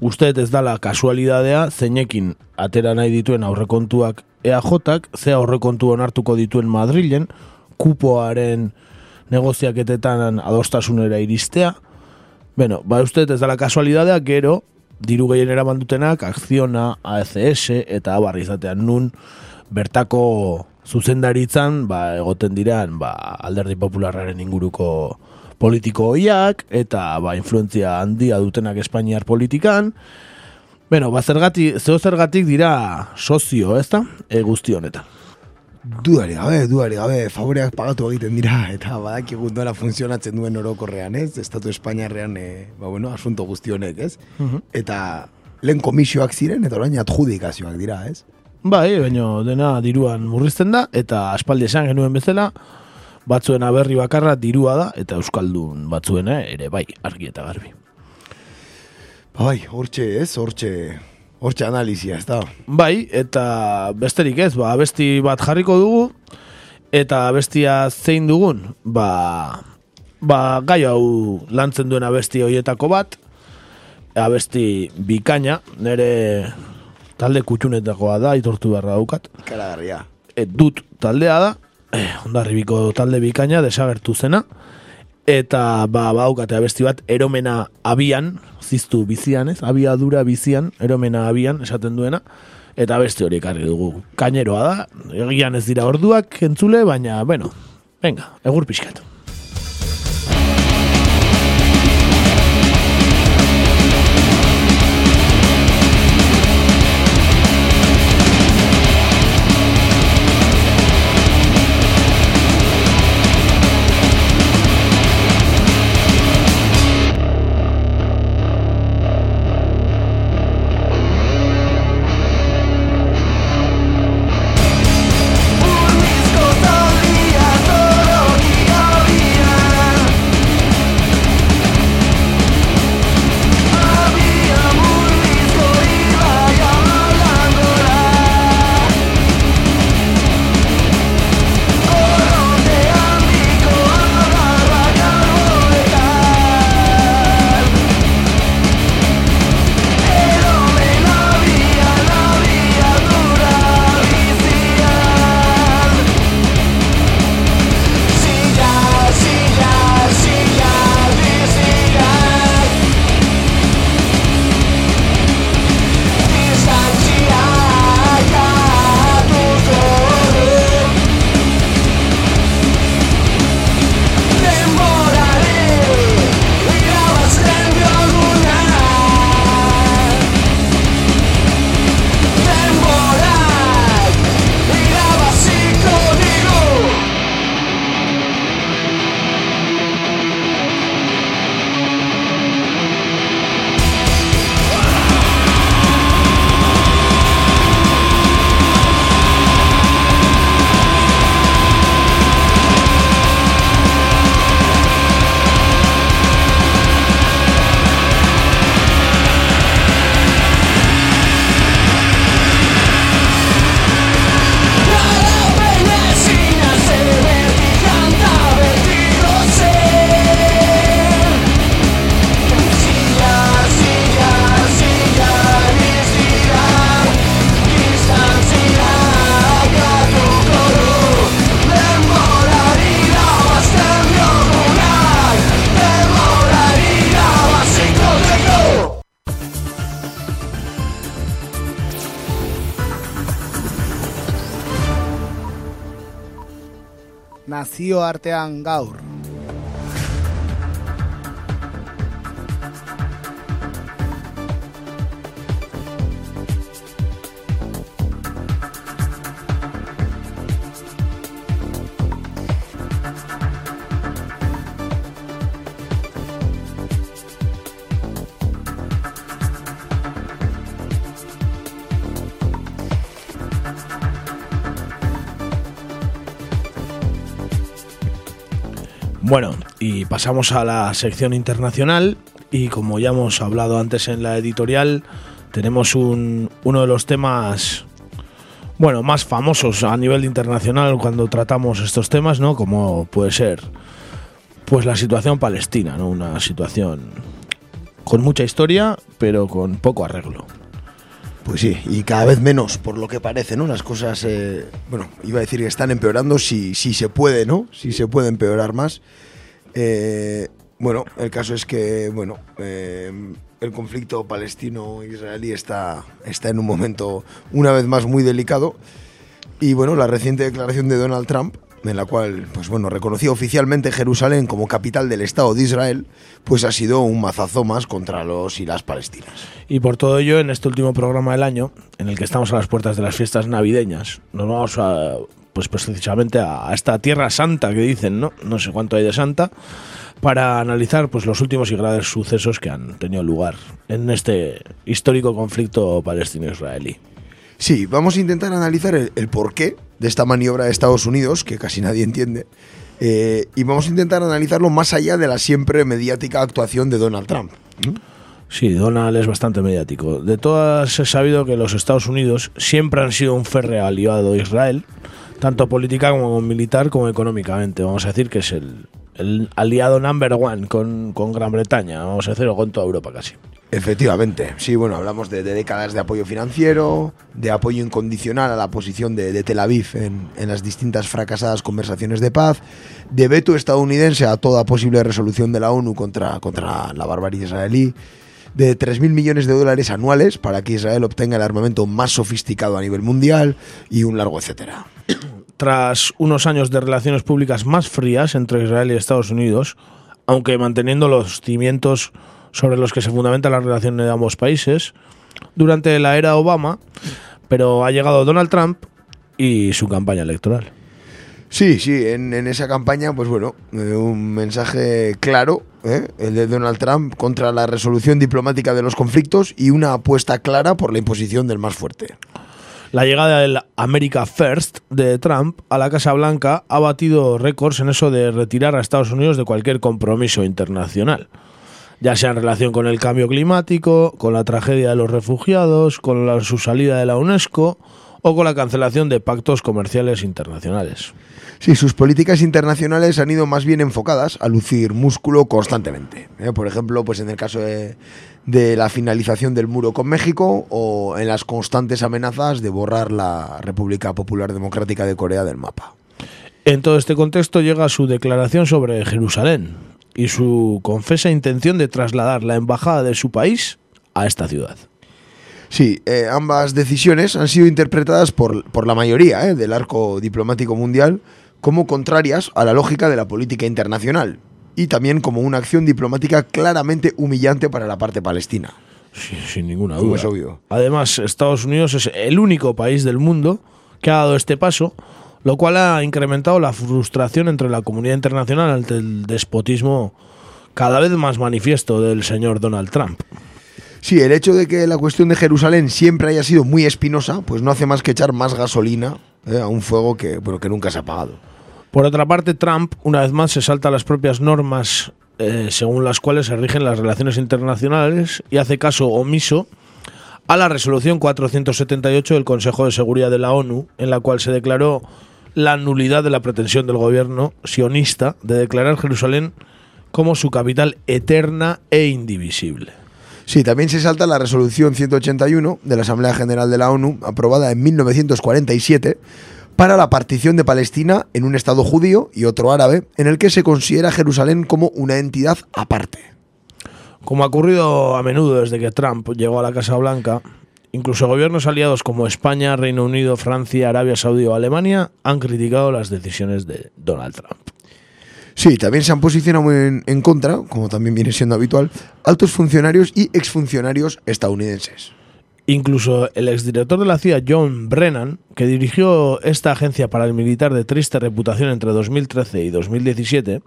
uste ez dala kasualidadea, zeinekin atera nahi dituen aurrekontuak EAJak, ze aurrekontu onartuko dituen Madrilen, kupoaren negoziaketetan adostasunera iristea. Bueno, ba uste ez dala kasualidadea, gero, diru gehien eraman dutenak, Akziona, ACS eta abarri izatean nun, bertako zuzendaritzan, ba, egoten diran, ba, alderdi popularraren inguruko politiko hoiak, eta ba, influentzia handia dutenak Espainiar politikan. Bueno, ba, zergatik, zeo zergatik dira sozio, ez da? E, guzti honetan. Duari gabe, duari gabe, favoreak pagatu egiten dira, eta badakigu nola funtzionatzen duen orokorrean, ez? Estatu Espainiarrean, e, ba, bueno, asunto guzti honek, ez? Eta lehen komisioak ziren, eta orain adjudikazioak dira, ez? Bai, baina dena diruan murrizten da, eta aspaldi esan genuen bezala, batzuen aberri bakarra dirua da, eta Euskaldun batzuena ere bai, argi eta garbi. Ba, bai, hortxe, ez? Hortxe, hortxe analizia, ez da? Bai, eta besterik ez, ba, abesti bat jarriko dugu, eta abestia zein dugun, ba, ba gai hau lantzen duen abesti hoietako bat, abesti bikaina, nire talde kutxunetakoa da, itortu beharra daukat, Ikaragarria. e, dut taldea da, eh, ondarribiko talde bikaina desagertu zena, eta ba, baukate abesti bat, eromena abian, ziztu bizian, ez? Abiadura bizian, eromena abian, esaten duena, eta abesti hori ekarri dugu. Kaineroa da, egian ez dira orduak entzule, baina, bueno, venga, egur pixkat. artean gaur. Y pasamos a la sección internacional y como ya hemos hablado antes en la editorial, tenemos un, uno de los temas bueno, más famosos a nivel internacional cuando tratamos estos temas, ¿no? Como puede ser pues la situación palestina, ¿no? Una situación con mucha historia, pero con poco arreglo. Pues sí, y cada vez menos, por lo que parece, ¿no? Las cosas, eh, bueno, iba a decir que están empeorando, si, si se puede, ¿no? Si se puede empeorar más. Eh, bueno, el caso es que, bueno, eh, el conflicto palestino-israelí está, está en un momento, una vez más, muy delicado. Y bueno, la reciente declaración de Donald Trump, en la cual, pues bueno, reconocía oficialmente Jerusalén como capital del Estado de Israel, pues ha sido un mazazo más contra los y las palestinas. Y por todo ello, en este último programa del año, en el que estamos a las puertas de las fiestas navideñas, nos vamos a, pues precisamente a, a esta tierra santa que dicen, ¿no? No sé cuánto hay de santa, para analizar pues los últimos y graves sucesos que han tenido lugar en este histórico conflicto palestino-israelí. Sí, vamos a intentar analizar el, el porqué de esta maniobra de Estados Unidos, que casi nadie entiende, eh, y vamos a intentar analizarlo más allá de la siempre mediática actuación de Donald Trump. Sí, Donald es bastante mediático. De todas he sabido que los Estados Unidos siempre han sido un férreo aliado de Israel, tanto política como militar como económicamente. Vamos a decir que es el, el aliado number one con, con Gran Bretaña, vamos a decir, o con toda Europa casi. Efectivamente, sí, bueno, hablamos de, de décadas de apoyo financiero, de apoyo incondicional a la posición de, de Tel Aviv en, en las distintas fracasadas conversaciones de paz, de veto estadounidense a toda posible resolución de la ONU contra, contra la barbarie israelí, de 3.000 millones de dólares anuales para que Israel obtenga el armamento más sofisticado a nivel mundial y un largo etcétera. Tras unos años de relaciones públicas más frías entre Israel y Estados Unidos, aunque manteniendo los cimientos sobre los que se fundamenta la relación de ambos países, durante la era Obama, pero ha llegado Donald Trump y su campaña electoral. Sí, sí, en, en esa campaña, pues bueno, eh, un mensaje claro, ¿eh? el de Donald Trump contra la resolución diplomática de los conflictos y una apuesta clara por la imposición del más fuerte. La llegada del America First de Trump a la Casa Blanca ha batido récords en eso de retirar a Estados Unidos de cualquier compromiso internacional, ya sea en relación con el cambio climático, con la tragedia de los refugiados, con la- su salida de la UNESCO o con la cancelación de pactos comerciales internacionales. Sí, sus políticas internacionales han ido más bien enfocadas a lucir músculo constantemente. ¿eh? Por ejemplo, pues en el caso de, de la finalización del muro con México o en las constantes amenazas de borrar la República Popular Democrática de Corea del mapa. En todo este contexto llega su declaración sobre Jerusalén y su confesa intención de trasladar la embajada de su país a esta ciudad. Sí, eh, ambas decisiones han sido interpretadas por, por la mayoría eh, del arco diplomático mundial como contrarias a la lógica de la política internacional y también como una acción diplomática claramente humillante para la parte palestina. Sí, sin ninguna duda. es obvio. Además, Estados Unidos es el único país del mundo que ha dado este paso, lo cual ha incrementado la frustración entre la comunidad internacional ante el despotismo cada vez más manifiesto del señor Donald Trump. Sí, el hecho de que la cuestión de Jerusalén siempre haya sido muy espinosa, pues no hace más que echar más gasolina eh, a un fuego que, bueno, que nunca se ha apagado. Por otra parte, Trump, una vez más, se salta las propias normas eh, según las cuales se rigen las relaciones internacionales y hace caso omiso a la resolución 478 del Consejo de Seguridad de la ONU, en la cual se declaró la nulidad de la pretensión del gobierno sionista de declarar Jerusalén como su capital eterna e indivisible. Sí, también se salta la resolución 181 de la Asamblea General de la ONU, aprobada en 1947, para la partición de Palestina en un Estado judío y otro árabe, en el que se considera Jerusalén como una entidad aparte. Como ha ocurrido a menudo desde que Trump llegó a la Casa Blanca Incluso gobiernos aliados como España, Reino Unido, Francia, Arabia Saudí o Alemania han criticado las decisiones de Donald Trump. Sí, también se han posicionado en, en contra, como también viene siendo habitual, altos funcionarios y exfuncionarios estadounidenses. Incluso el exdirector de la CIA, John Brennan, que dirigió esta agencia paramilitar de triste reputación entre 2013 y 2017,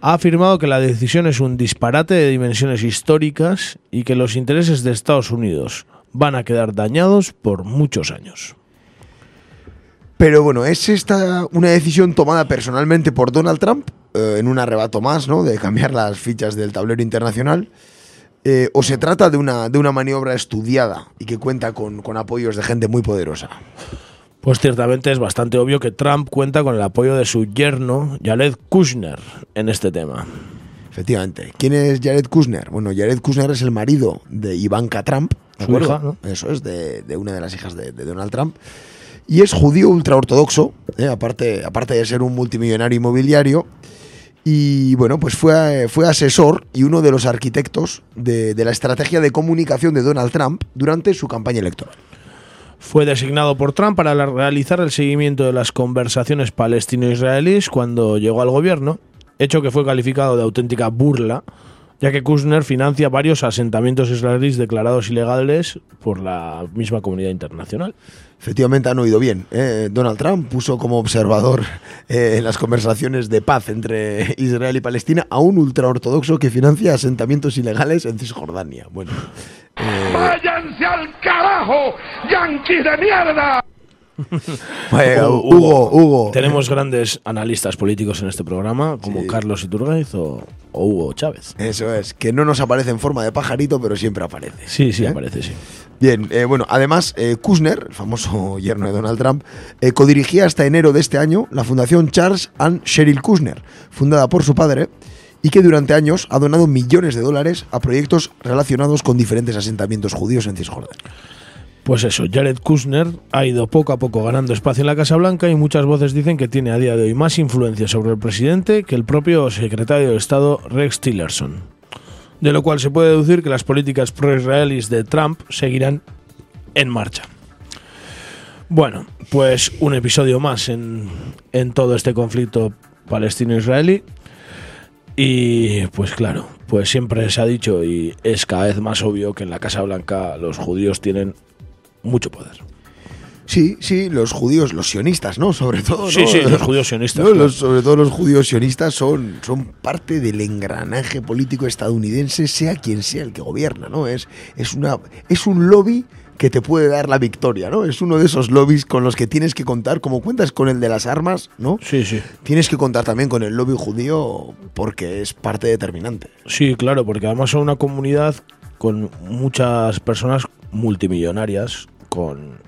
ha afirmado que la decisión es un disparate de dimensiones históricas y que los intereses de Estados Unidos van a quedar dañados por muchos años. Pero bueno, ¿es esta una decisión tomada personalmente por Donald Trump eh, en un arrebato más, ¿no? De cambiar las fichas del tablero internacional. Eh, ¿O se trata de una, de una maniobra estudiada y que cuenta con, con apoyos de gente muy poderosa? Pues ciertamente es bastante obvio que Trump cuenta con el apoyo de su yerno, Jared Kushner, en este tema. Efectivamente. ¿Quién es Jared Kushner? Bueno, Jared Kushner es el marido de Ivanka Trump. ¿de Su hija, ¿no? Eso es, de, de una de las hijas de, de Donald Trump. Y es judío ultraortodoxo, ¿eh? aparte, aparte de ser un multimillonario inmobiliario. Y bueno, pues fue, fue asesor y uno de los arquitectos de, de la estrategia de comunicación de Donald Trump durante su campaña electoral. Fue designado por Trump para realizar el seguimiento de las conversaciones palestino-israelíes cuando llegó al gobierno, hecho que fue calificado de auténtica burla, ya que Kushner financia varios asentamientos israelíes declarados ilegales por la misma comunidad internacional. Efectivamente han oído bien. ¿eh? Donald Trump puso como observador eh, en las conversaciones de paz entre Israel y Palestina a un ultraortodoxo que financia asentamientos ilegales en Cisjordania. Bueno, eh, ¡Váyanse al carajo, yanquis de mierda! vaya, Hugo, Hugo, Hugo. Tenemos grandes analistas políticos en este programa, como Sí. Carlos Iturgaiz o, o Hugo Chávez. Eso es, que no nos aparece en forma de pajarito, pero siempre aparece. Sí, sí, ¿Eh? aparece, sí. Bien, eh, bueno, además, eh, Kushner, el famoso yerno de Donald Trump, codirigía hasta enero de este año la fundación Charles and Cheryl Kushner, fundada por su padre, y que durante años ha donado millones de dólares a proyectos relacionados con diferentes asentamientos judíos en Cisjordania. Pues eso, Jared Kushner ha ido poco a poco ganando espacio en la Casa Blanca y muchas voces dicen que tiene a día de hoy más influencia sobre el presidente que el propio secretario de Estado Rex Tillerson. De lo cual se puede deducir que las políticas pro-israelíes de Trump seguirán en marcha. Bueno, pues un episodio más en, en todo este conflicto palestino-israelí. Y pues claro, pues siempre se ha dicho y es cada vez más obvio que en la Casa Blanca los judíos tienen mucho poder. Sí, sí, los judíos, los sionistas, ¿no? Sobre todo. Sí, los judíos sionistas, No, claro. los- sobre todo los judíos sionistas son, son parte del engranaje político estadounidense, sea quien sea el que gobierna, ¿no? Es, es, una, es un lobby que te puede dar la victoria, ¿no? Es uno de esos lobbies con los que tienes que contar, como cuentas con el de las armas, ¿no? Sí, sí. Tienes que contar también con el lobby judío porque es parte determinante. Sí, claro, porque además son una comunidad con muchas personas multimillonarias, con...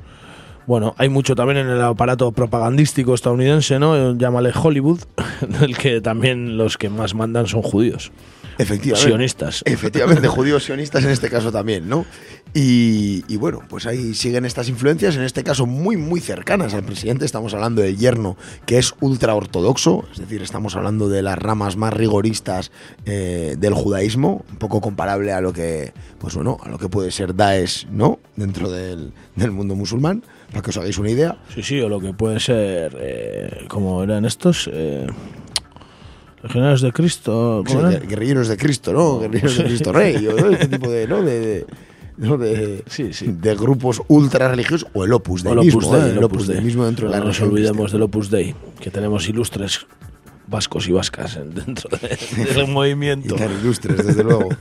Bueno, hay mucho también en el aparato propagandístico estadounidense, ¿no? Llámale Hollywood, del que también los que más mandan son judíos. Efectivamente. Sionistas. Efectivamente, judíos sionistas en este caso también, ¿no? Y, y bueno, pues ahí siguen estas influencias, en este caso muy, muy cercanas al presidente. Estamos hablando del yerno, que es ultra ortodoxo, es decir, estamos hablando de las ramas más rigoristas eh, del judaísmo, un poco comparable a lo que, pues bueno, a lo que puede ser Daesh, ¿no? Dentro del, del mundo musulmán, para que os hagáis una idea. Sí, sí, o lo que puede ser, eh, como eran estos, eh, legionarios de Cristo. Sí, guerrilleros de Cristo, ¿no? Guerrilleros de Cristo Rey, este tipo de, ¿no? De, de- ¿no? de, Sí, sí. de grupos ultra religiosos o el Opus Dei el Opus Dei, ¿eh? el Opus Dei mismo dentro de la No nos olvidemos del Opus Dei, que tenemos ilustres vascos y vascas en- dentro de- del y movimiento. tan ilustres, desde luego.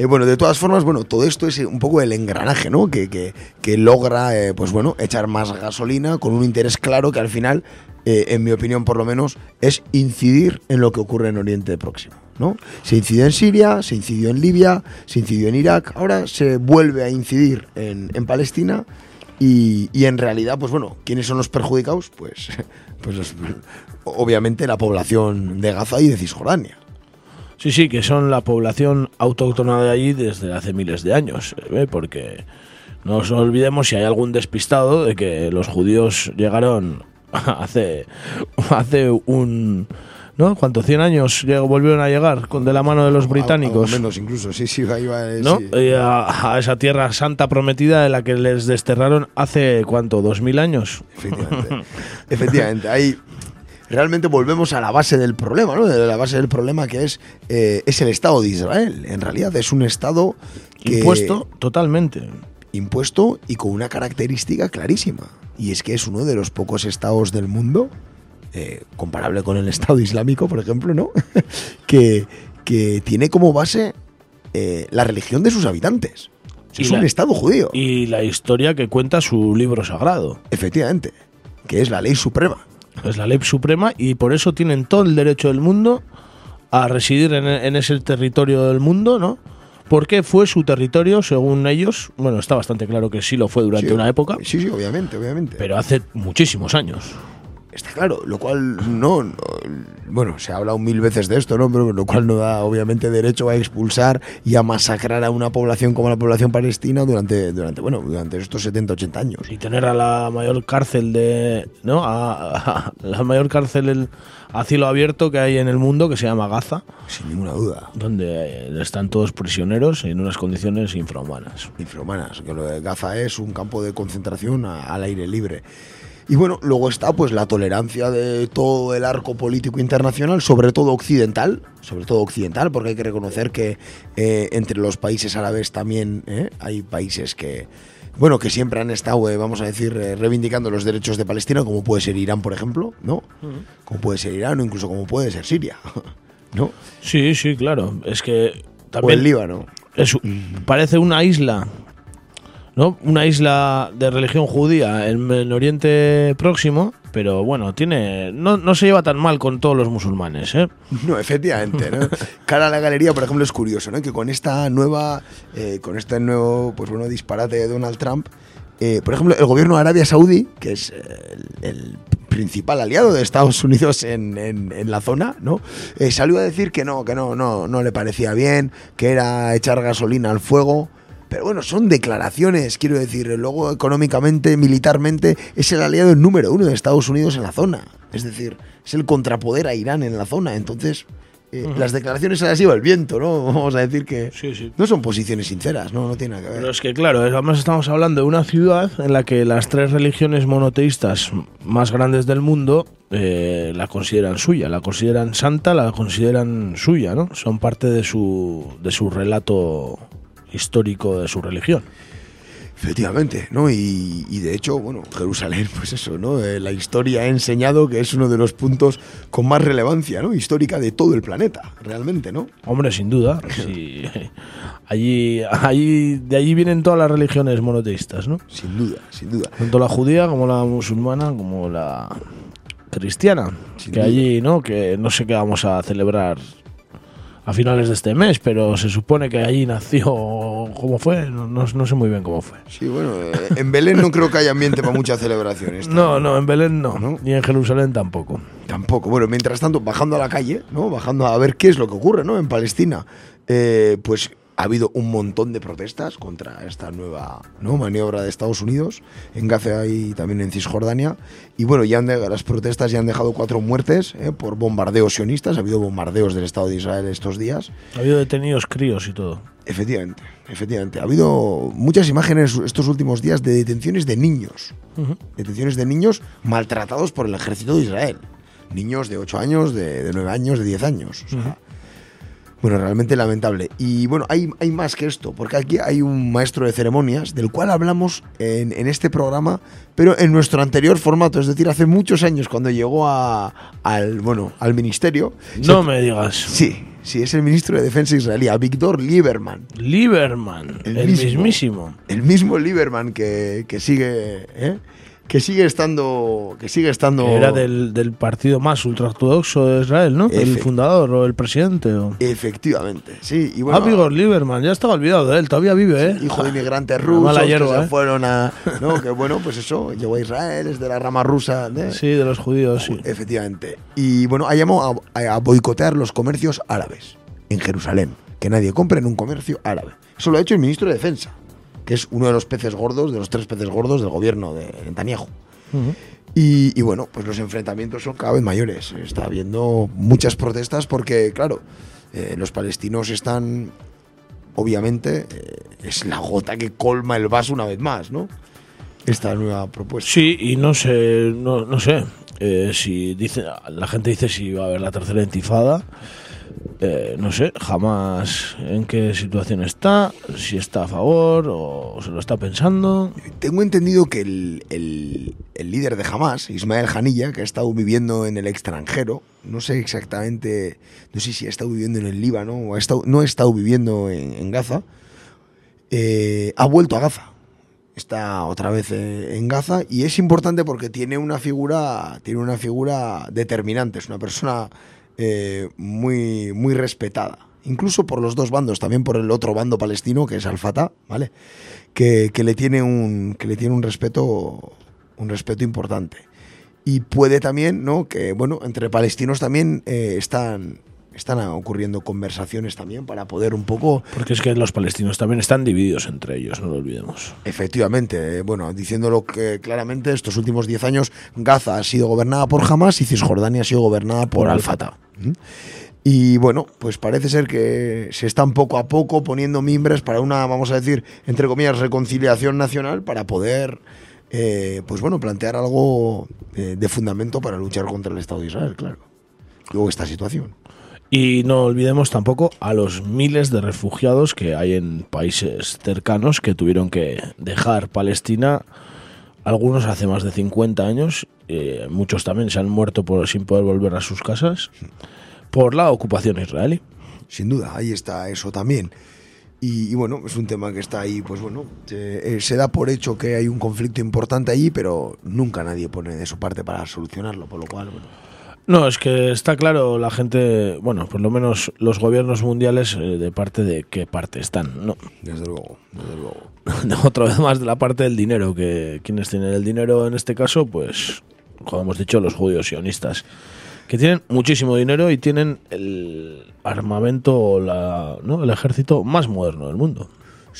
Eh, bueno, de todas formas, bueno, todo esto es eh, un poco el engranaje, ¿no? Que, que, que logra, eh, pues bueno, echar más gasolina con un interés claro que al final, eh, en mi opinión por lo menos, es incidir en lo que ocurre en Oriente Próximo, ¿no? Se incidió en Siria, se incidió en Libia, se incidió en Irak, ahora se vuelve a incidir en, en Palestina y, y en realidad, pues bueno, ¿quiénes son los perjudicados? Pues, pues los- obviamente la población de Gaza y de Cisjordania. Sí, sí, que son la población autóctona de allí desde hace miles de años, ¿eh? porque no nos olvidemos si hay algún despistado de que los judíos llegaron hace, hace un ¿no? ¿Cuánto? ¿100 años volvieron a llegar con de la mano de los británicos? algo menos incluso, sí, sí, ahí va, eh, ¿no? sí. A, a esa tierra santa prometida de la que les desterraron hace, ¿cuánto? ¿Dos mil años? Efectivamente. Efectivamente. Ahí realmente volvemos a la base del problema, ¿no? De la base del problema que es, eh, es el Estado de Israel. En realidad es un Estado que- Impuesto totalmente. impuesto y con una característica clarísima. Y es que es uno de los pocos estados del mundo, eh, comparable con el Estado Islámico, por ejemplo, ¿no? que, que tiene como base eh, la religión de sus habitantes. Y es la- un Estado judío. Y la historia que cuenta su libro sagrado. Efectivamente. Que es la ley suprema. Es la ley suprema y por eso tienen todo el derecho del mundo a residir en, en ese territorio del mundo, ¿no? Porque fue su territorio, según ellos. Bueno, está bastante claro que sí lo fue durante Sí, una época, Sí, sí, obviamente, obviamente. pero hace muchísimos años. Está claro, lo cual no, no- Bueno, se ha hablado mil veces de esto, ¿no? Pero lo cual no da, obviamente, derecho a expulsar y a masacrar a una población como la población palestina durante, durante bueno, durante estos 70, 80 años. Y tener a la mayor cárcel de. ¿No? A, a- la mayor cárcel el- a cielo abierto que hay en el mundo, que se llama Gaza, Sin ninguna duda. donde están todos prisioneros en unas condiciones infrahumanas. Infrahumanas, que lo de Gaza es un campo de concentración al aire libre. Y bueno, luego está pues la tolerancia de todo el arco político internacional, sobre todo occidental, sobre todo occidental, porque hay que reconocer que eh, entre los países árabes también eh, hay países que, bueno, que siempre han estado, eh, vamos a decir, eh, reivindicando los derechos de Palestina, como puede ser Irán, por ejemplo, ¿no? Como puede ser Irán o incluso como puede ser Siria, ¿no? Sí, sí, claro. Es que O también. el Líbano. es- parece una isla, ¿no? Una isla de religión judía en el Oriente Próximo, pero bueno, tiene no, no se lleva tan mal con todos los musulmanes, ¿eh? No, efectivamente. ¿no? Cara a la galería, por ejemplo, es curioso, ¿no? Que con esta nueva, eh, con este nuevo, pues bueno, disparate de Donald Trump, eh, por ejemplo, el gobierno de Arabia Saudí, que es el, principal aliado de Estados Unidos en, en- en la zona, ¿no? Eh, salió a decir que no, que no, no, no le parecía bien, que era echar gasolina al fuego. Pero bueno, son declaraciones, quiero decir. Luego, económicamente, militarmente, es el aliado número uno de Estados Unidos en la zona. Es decir, es el contrapoder a Irán en la zona. Entonces, eh, las declaraciones se las lleva el viento, ¿no? Vamos a decir que Sí, sí. no son posiciones sinceras, no, no tiene nada que ver. Pero es que claro, además estamos hablando de una ciudad en la que las tres religiones monoteístas más grandes del mundo eh, la consideran suya, la consideran santa, la consideran suya, ¿no? Son parte de su, de su relato histórico de su religión. Efectivamente, ¿no? Y, y de hecho, bueno, Jerusalén, pues eso, ¿no? Eh, la historia ha enseñado que es uno de los puntos con más relevancia, ¿no? Histórica de todo el planeta, realmente, ¿no? Hombre, sin duda. sí. Allí, allí, de allí vienen todas las religiones monoteístas, ¿no? Sin duda, sin duda. Tanto la judía como la musulmana como la cristiana. Sin que duda. allí, ¿no? Que no sé qué vamos a celebrar a finales de este mes, pero se supone que allí nació. ¿Cómo fue? No, no- no sé muy bien cómo fue. Sí, bueno, eh, en Belén no creo que haya ambiente para muchas celebraciones. No, no, en Belén no, ¿No? ni en Jerusalén tampoco. Tampoco. Bueno, mientras tanto, bajando a la calle, ¿no? Bajando a ver qué es lo que ocurre, ¿no? En Palestina. Eh, pues ha habido un montón de protestas contra esta nueva ¿no? maniobra de Estados Unidos en Gaza y también en Cisjordania. Y bueno, ya han de- las protestas ya han dejado cuatro muertes ¿eh? por bombardeos sionistas. Ha habido bombardeos del Estado de Israel estos días. Ha habido detenidos críos y todo. Efectivamente, efectivamente. Ha habido muchas imágenes estos últimos días de detenciones de niños. Detenciones de niños maltratados por el ejército de Israel. Niños de 8 años, de, de 9 años, de 10 años. O sea, Bueno, realmente lamentable. Y bueno, hay, hay más que esto, porque aquí hay un maestro de ceremonias del cual hablamos en, en este programa, pero en nuestro anterior formato, es decir, hace muchos años cuando llegó a- al, bueno, al ministerio. No Se- me digas. Sí, sí, es el ministro de Defensa israelí, a Víctor Lieberman. Lieberman, el, El mismo. mismísimo. El mismo Lieberman que, que sigue, ¿eh? Que sigue estando, que sigue estando. Que Era del, del partido más ultraortodoxo de Israel, ¿no? El fundador o el presidente. O... Efectivamente, sí. Y bueno, Vigor Lieberman, ya estaba olvidado de él, todavía vive, ¿eh? hijo de inmigrantes rusos mala que hierba, se ¿eh? fueron a, no, que bueno, pues eso, llegó a Israel, es de la rama rusa, ¿eh? Sí, de los judíos, sí. efectivamente. Y bueno, ha llamado a, a boicotear los comercios árabes en Jerusalén, que nadie compre en un comercio árabe. Eso lo ha hecho el ministro de Defensa, que es uno de los peces gordos, de los tres peces gordos del gobierno de Netanyahu. Y, y bueno, pues los enfrentamientos son cada vez mayores. Está habiendo muchas protestas porque, claro, eh, los palestinos están, obviamente, eh, es la gota que colma el vaso una vez más, ¿no? Esta nueva propuesta. Sí, y no sé, no, no sé. eh, si dice, la gente dice si va a haber la tercera intifada. Eh, no sé, jamás en qué situación está, si está a favor o se lo está pensando. Tengo entendido que el, el- líder de Hamas, Ismael Hanilla, que ha estado viviendo en el extranjero, no sé exactamente, no sé si ha estado viviendo en el Líbano o ha estado, no ha estado viviendo en, Gaza, eh, ha vuelto a Gaza. Está otra vez en Gaza y es importante porque tiene una figura, tiene una figura determinante, es una persona eh, muy, muy respetada. Incluso por los dos bandos, también por el otro bando palestino, que es Al-Fatah, ¿vale? Que, que le tiene un, que le tiene un respeto, un respeto importante. Y puede también, ¿no? Que, bueno, entre palestinos también eh, están, están ocurriendo conversaciones también para poder un poco Porque es que los palestinos también están divididos entre ellos, no lo olvidemos. Efectivamente, eh, bueno, diciéndolo que claramente, estos últimos 10 años Gaza ha sido gobernada por Hamas y Cisjordania ha sido gobernada por, Por Al-Fatah. Y bueno, pues parece ser que se están poco a poco poniendo mimbres para una, vamos a decir, entre comillas, reconciliación nacional para poder, eh, pues bueno, plantear algo eh, de fundamento para luchar contra el Estado de Israel, claro. Luego esta situación. Y no olvidemos tampoco a los miles de refugiados que hay en países cercanos que tuvieron que dejar Palestina, algunos hace más de 50 años, eh, muchos también se han muerto por, sin poder volver a sus casas por la ocupación israelí. Sin duda, ahí está eso también. Y, y bueno, es un tema que está ahí, pues bueno, eh, se da por hecho que hay un conflicto importante allí, pero nunca nadie pone de su parte para solucionarlo, por lo cual, bueno, No, es que está claro la gente, bueno, por lo menos los gobiernos mundiales eh, de parte de qué parte están, ¿no? desde luego, desde luego. Otra vez más de la parte del dinero, que quienes tienen el dinero en este caso, pues, como hemos dicho, los judíos sionistas, que tienen muchísimo dinero y tienen el armamento, la, ¿no? el ejército más moderno del mundo.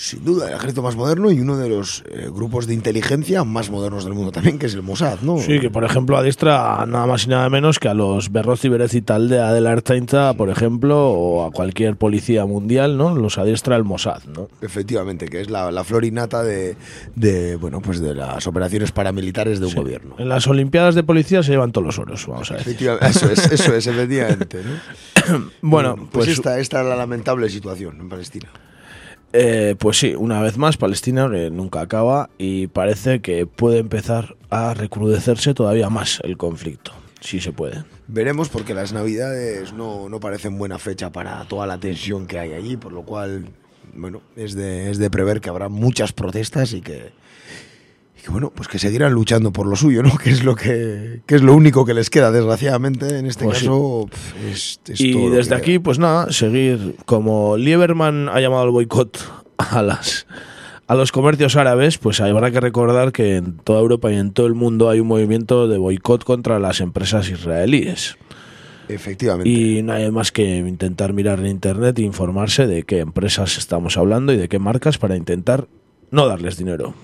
Sin duda, el ejército más moderno y uno de los eh, grupos de inteligencia más modernos del mundo también, que es el Mossad, ¿no? Sí, que por ejemplo adiestra nada más y nada menos que a los Berrozi Berezi Taldea de la Ertzaintza, por ejemplo, o a cualquier policía mundial, ¿no? Los adiestra el Mossad, ¿no? Efectivamente, que es la, la flor innata de, de, bueno, pues de las operaciones paramilitares de un gobierno. En las Olimpiadas de policía se llevan todos los oros, vamos a decir. Efectivamente, eso es, eso es, efectivamente, ¿no? Bueno, pues, pues, esta, esta es la lamentable situación en Palestina. Eh, pues sí, una vez más, Palestina nunca acaba y parece que puede empezar a recrudecerse todavía más el conflicto, si se puede. Veremos porque las navidades no, no parecen buena fecha para toda la tensión que hay allí, por lo cual, bueno, es de, es de prever que habrá muchas protestas y que, que, bueno, pues que seguirán luchando por lo suyo, ¿no? Que es lo que, que es lo único que les queda, desgraciadamente, en este Pues sí. caso, pf, es, es Y desde aquí, pues nada, seguir como Lieberman ha llamado al boicot a las a los comercios árabes, pues habrá que recordar que en toda Europa y en todo el mundo hay un movimiento de boicot contra las empresas israelíes. Efectivamente. Y no hay más que intentar mirar en internet e informarse de qué empresas estamos hablando y de qué marcas para intentar no darles dinero.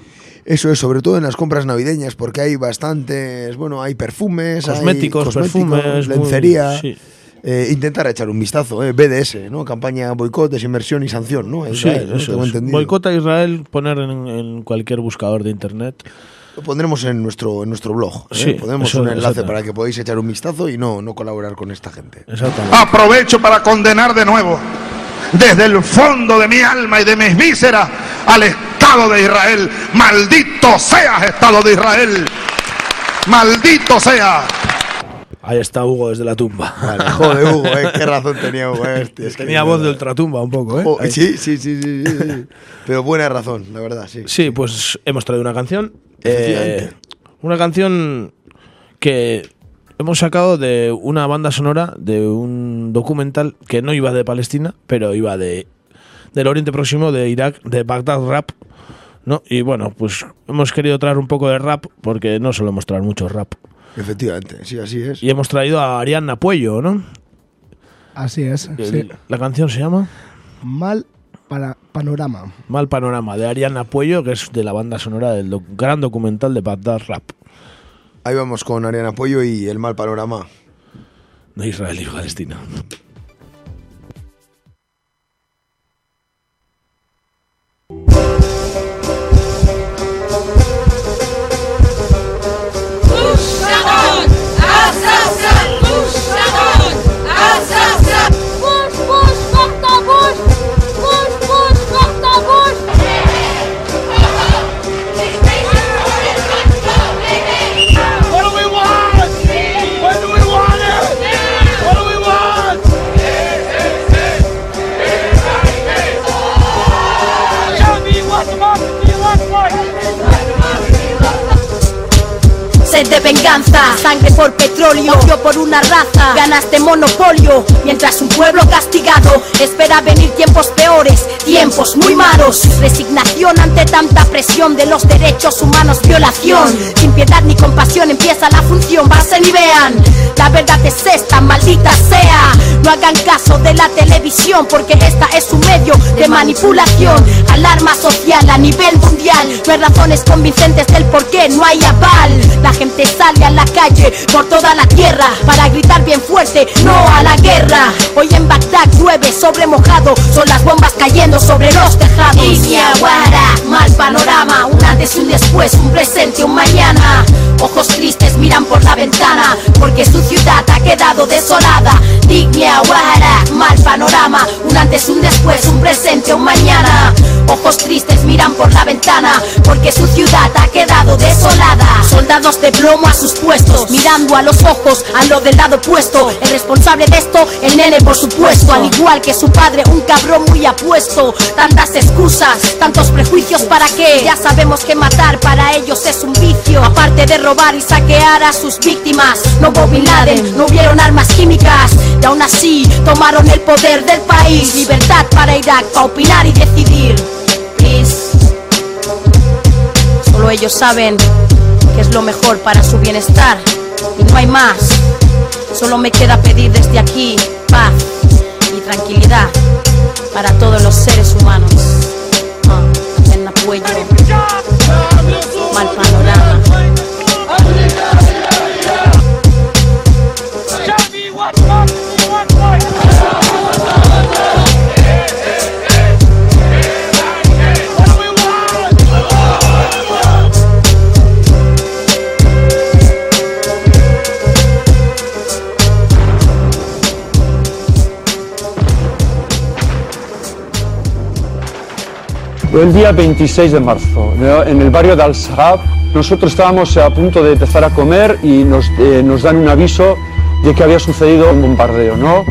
Eso es, sobre todo en las compras navideñas, porque hay bastantes, bueno, hay perfumes, hay Cosméticos, perfumes, muy- lencería. sí. Eh, intentar echar un vistazo, eh, BDS, ¿no? Campaña boicot, desinversión y sanción, ¿no? Sí, Eso es, ¿no? eso Tengo es. entendido. Boicot a Israel, poner en, en cualquier buscador de internet. Lo pondremos en nuestro, en nuestro blog. ¿eh? Sí, eso- un enlace para que podáis echar un vistazo y no, no colaborar con esta gente. Exactamente. Aprovecho para condenar de nuevo, desde el fondo de mi alma y de mis vísceras, al Estado de Israel. Maldito seas, Estado de Israel. Maldito sea. Ahí está Hugo desde la tumba. Vale, joder, Hugo, ¿eh? qué razón tenía Hugo. eh, hostia, es que Tenía voz de ultratumba un poco, ¿eh? Ahí. sí, sí, sí, sí. Pero buena razón, la verdad, sí. Sí, pues hemos traído una canción. Efectivamente. Eh, una canción que hemos sacado de una banda sonora de un documental que no iba de Palestina, pero iba de del Oriente Próximo, de Irak, de Bagdad Rap. ¿No? Y bueno, pues hemos querido traer un poco de rap porque no solemos traer mucho rap. Efectivamente, sí, así es. Y hemos traído a Ariana Puello, ¿no? Así es. El- sí. La canción se llama Mal para panorama. Mal Panorama, de Ariana Puello, que es de la banda sonora del doc- gran documental de Bagdad Rap. Ahí vamos con Ariana Pollo y el mal panorama. De Israel y Palestina. Venganza, sangre por petróleo, odio por una raza, ganas de monopolio, mientras un pueblo castigado espera venir tiempos peores, tiempos muy malos, resignación ante tanta presión de los derechos humanos, violación, sin piedad ni compasión empieza la función, pasen y vean, la verdad es esta, maldita sea, no hagan caso de la televisión porque esta es un medio de manipulación, alarma social a nivel mundial, no hay razones convincentes del por qué no hay aval, la gente sale a la calle por toda la tierra para gritar bien fuerte, no a la guerra, hoy en Bagdad llueve sobre mojado, son las bombas cayendo sobre los tejados, Línea Guara, mal panorama, un antes y un después, un presente, un mañana, ojos tristes miran por la ventana, porque su ciudad ha quedado desolada, Guara, mal panorama, un antes y un después, un presente, un mañana, ojos tristes miran por la ventana, porque su ciudad ha quedado desolada, soldados de plomo a sus puestos, mirando a los ojos a lo del lado opuesto, el responsable de esto, el nene por supuesto, al igual que su padre, un cabrón muy apuesto, tantas excusas, tantos prejuicios para qué, ya sabemos que matar para ellos es un vicio, aparte de robar y saquear a sus víctimas, no Bin Laden, no hubieron armas químicas, y aún así tomaron el poder del país, libertad para Irak, para opinar y decidir, please. Solo ellos saben que es lo mejor para su bienestar y no hay más. Solo me queda pedir desde aquí paz y tranquilidad para todos los seres humanos. Ah, en apoyo, día 26 de marzo, en el barrio de Al-Sahab, nosotros estábamos a punto de empezar a comer y nos, eh, nos dan un aviso de que había sucedido un bombardeo. ¿no?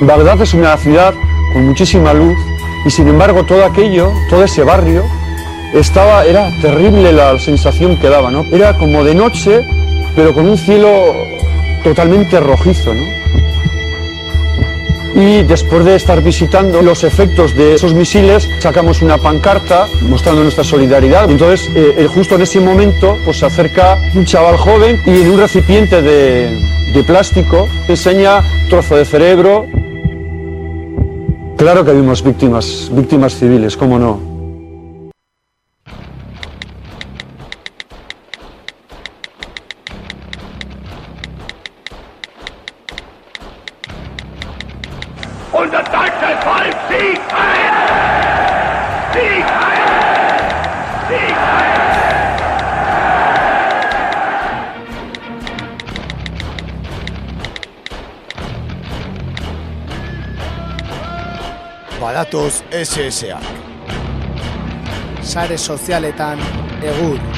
Bagdad es una ciudad con muchísima luz y sin embargo todo aquello, todo ese barrio, estaba, era terrible la sensación que daba. ¿no? Era como de noche, pero con un cielo totalmente rojizo. ¿no? Y después de estar visitando los efectos de esos misiles, sacamos una pancarta mostrando nuestra solidaridad. Entonces, eh, eh, justo en ese momento, pues se acerca un chaval joven y en un recipiente de, de plástico enseña trozo de cerebro. Claro que vimos víctimas, víctimas civiles, cómo no. SSA. Sare sozialetan egur.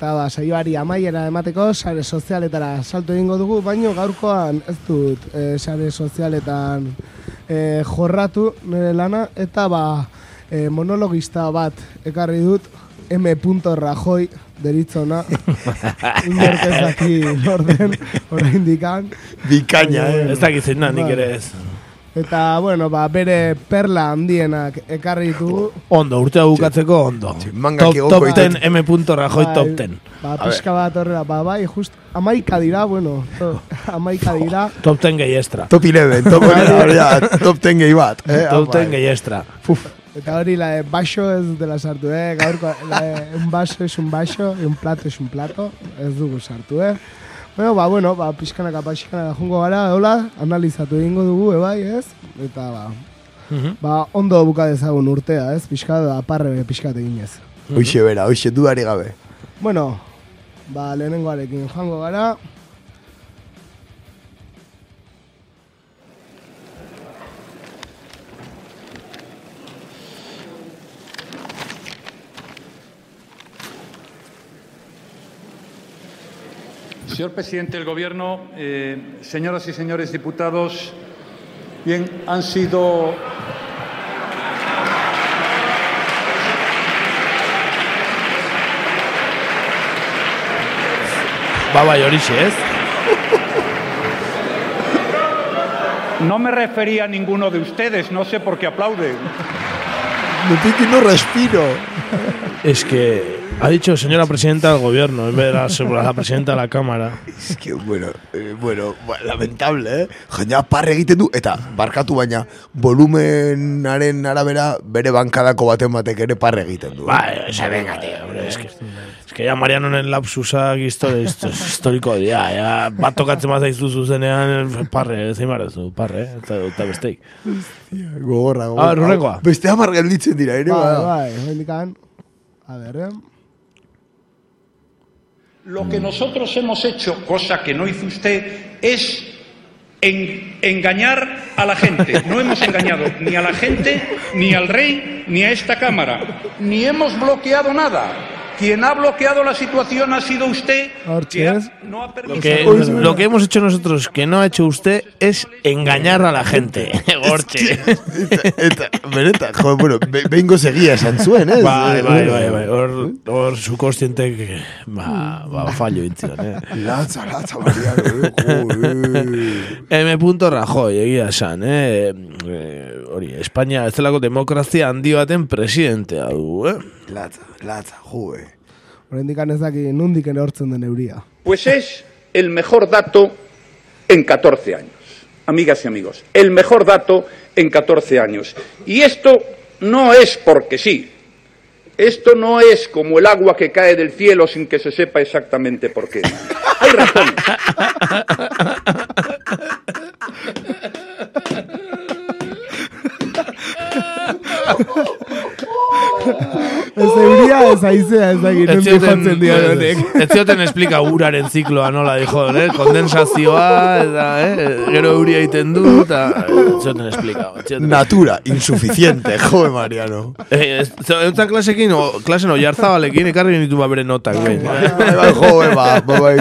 Eta ba, saioari amaiera emateko sare sozialetara salto egingo dugu, baino gaurkoan ez dut e, sare sozialetan e, jorratu nire lana, eta ba, e, monologista bat ekarri dut, M. Rajoy deritzona. Inork ez daki orden, orain dikan. Bikaina, eh? Ez dakit zein da, nik ere ez. Eta, bueno, ba, bere perla handienak ekarri ditugu. Ondo, urtea bukatzeko ondo. mangak Top, top 10, ditut. M. Rajoy Bai, top 10. Ba, pixka bat horrela, ba, bai, just, amaika dira, bueno, to- amaika dira. Top 10 gehi estra. Top 11, top, hori da, top 10 gehi bat. Eh? Top Apa, 10 gehi estra. Eta hori, la de baixo ez dela sartu, eh? Gaurko, la de un vaso es un vaso, y un plato es un plato. Ez dugu sartu, eh? Bueno, ba, bueno, ba, pixkanaka, pixkanaka jungo gara, hola, analizatu egingo dugu, ebai, ez? Eta, ba, ba, ondo buka dezagun urtea, ez? Pixka, aparre pixkat eginez. Hoxe bera, hoxe dudari gabe. Bueno, ba, lehenengoarekin joango gara. Señor presidente del Gobierno, eh, señoras y señores diputados, bien, han sido Ba, bai, horixe, ez? No me refería a ninguno de ustedes, no sé por qué aplauden. Me no respiro. Es que ha dicho señora presidenta del gobierno en vez de la, la presidenta de la Cámara. Es que, bueno, eh, bueno, ba- lamentable, eh? Jendea parre egiten du, eta barkatu baina, volumenaren arabera, bere bankadako baten batek ere parre egiten du. eh? Bai, ese venga, tío, hombre, es que, es que ya Marianonen lapsusak histori- histo- historiko dira, ja, bat tokatzen bat zaizu zuzenean, parre, zein barezu, parre, eh, eta, eta besteik. Gogorra, gogorra. Ah. Beste hamar gelditzen dira, ere, Bai, bai, hendikan. A ver, eh? Lo que nosotros hemos hecho, cosa que no hizo usted, es en- engañar a la gente. No hemos engañado ni a la gente, ni al rey, ni a esta Cámara. Ni hemos bloqueado nada. Quien ha bloqueado la situación ha sido usted. que ha- no ha Lo que, lo que hemos hecho nosotros que no ha hecho usted es engañar a la gente. Gorche. Bueno, behingo segia esan zuen, ez? Bai, Eh, bai, eh, bai, bai. Hor, hor su consciente ba, ba, fallo intzion, eh. Latza, latza, Mariano, eh, M. Rajoy, egia esan, eh? Hori, Espainia ez delako demokrazia handi baten presidentea du, eh? Latza, latza, jo, eh. Horrendikan ez daki nundik erortzen den euria. Pues es el mejor dato en 14 años, amigas y amigos, el mejor dato en 14 años. Y esto no es porque sí, esto no es como el agua que cae del cielo sin que se sepa exactamente por qué. Hay razones. Ez euria, ez aizea, ez zioten, jotzen dira honek. ez zioten explika uraren zikloa nola dijo, eh? kondensazioa, eta, eh? gero euria egiten du, eta ez zioten zioten- Natura, insuficiente, jo, Mariano. Eh, ez- Eutza klasekin, o, klasen oiarzabalekin, ekarri genitu ba bere notak. eh, ba, ba, bai.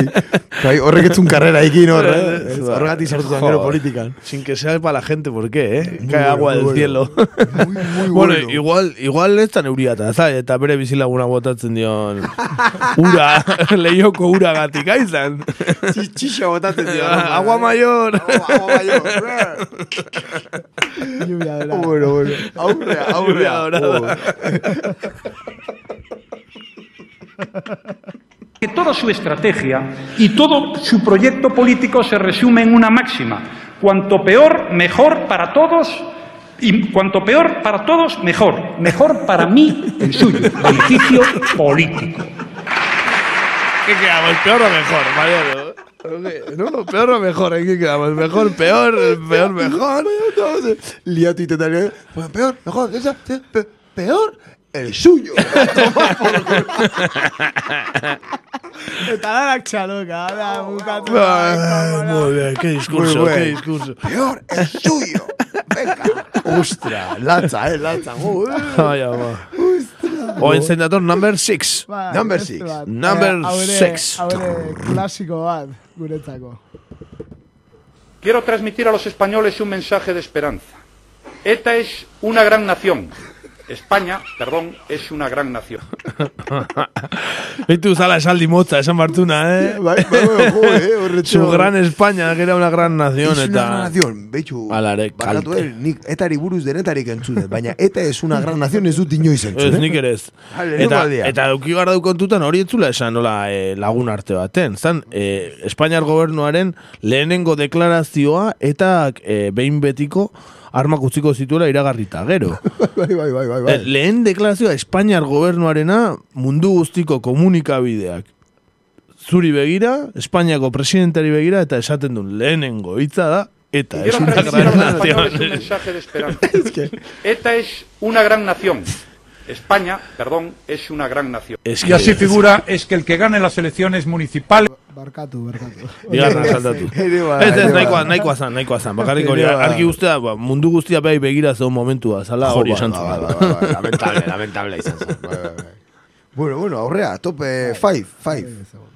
Horrek etzun karrera ekin hor, eh? Horregatik sartu gero politikan. Sin que sea para la gente, ¿por qué, eh? Cae agua del cielo. Muy bueno, bueno. igual, igual ez da eta, eta bere bizilaguna botatzen dion ura, lehioko ura gatik aizan. Txixa botatzen dio. agua mayor. Agua mayor. Lluvia dorada. Bueno, bueno. Aurrea, aurrea. Lluvia dorada. que toda su estrategia y todo su proyecto político se resume en una máxima. Cuanto peor, mejor para todos. Y cuanto peor para todos, mejor. Mejor para mí, el suyo. Beneficio político. ¿Qué quedamos? ¿Peor o mejor, Mariano? No, peor o mejor, ¿en qué quedamos? Mejor, peor, peor, mejor. Itetan, bueno, peor, mejor, esa, peor, el suyo. Está la laxa loca, ah, la puta tuya, Muy bien, qué discurso, qué discurso. Peor, el suyo. Venga. Ostra, lacha, eh, lacha. Vaya, este va. O encendador number 6. Number 6. Number 6. Abre, clásico ad, guretzako. Quiero transmitir a los españoles un mensaje de esperanza. ETA es una gran nación. España, perdón, es una gran nación. Beitu zala esaldi motza, esan bartuna, eh? Bai, bai, bai, jo, eh. Su gran España, que era una gran nación, Es una eta... gran nación, betxu. Alare, Barkatu, kalte. eh, nik etari buruz denetarik entzudet, baina eta es una gran nación ez dut inoiz entzun, Ez, eh? nik ere ez. Eta, eta euki gara du kontutan hori etzula esan nola eh, lagun arte baten. Zan, eh, Espainiar gobernuaren lehenengo deklarazioa eta eh, behin betiko armak utziko zituela iragarrita gero. Bai, bai, bai, bai, bai. Eh, lehen deklarazioa Espainiar gobernuarena mundu guztiko komunikabideak zuri begira, Espainiako presidentari begira, eta esaten du lehenengo hitza da, eta Y es una gran un nación. mensaje de esperanza. ETA es una gran nación. España, perdón, es una gran nación. Es Y así figura es que el que gane las elecciones municipales Barkatu, barkatu. Bigarren saltatu. Ere ba, Ez, ez, ere ba. nahikoa, nahikoa zan, nahikoa zan. Bakarrik hori, Ere ba. argi ustea, ba, mundu guztia behi begira zeun momentua, zala hori ba, esan ba, zuen. ba, lamentable, lamentable izan. Bai, bai, bai. Bueno, bueno, aurrea, tope 5, 5.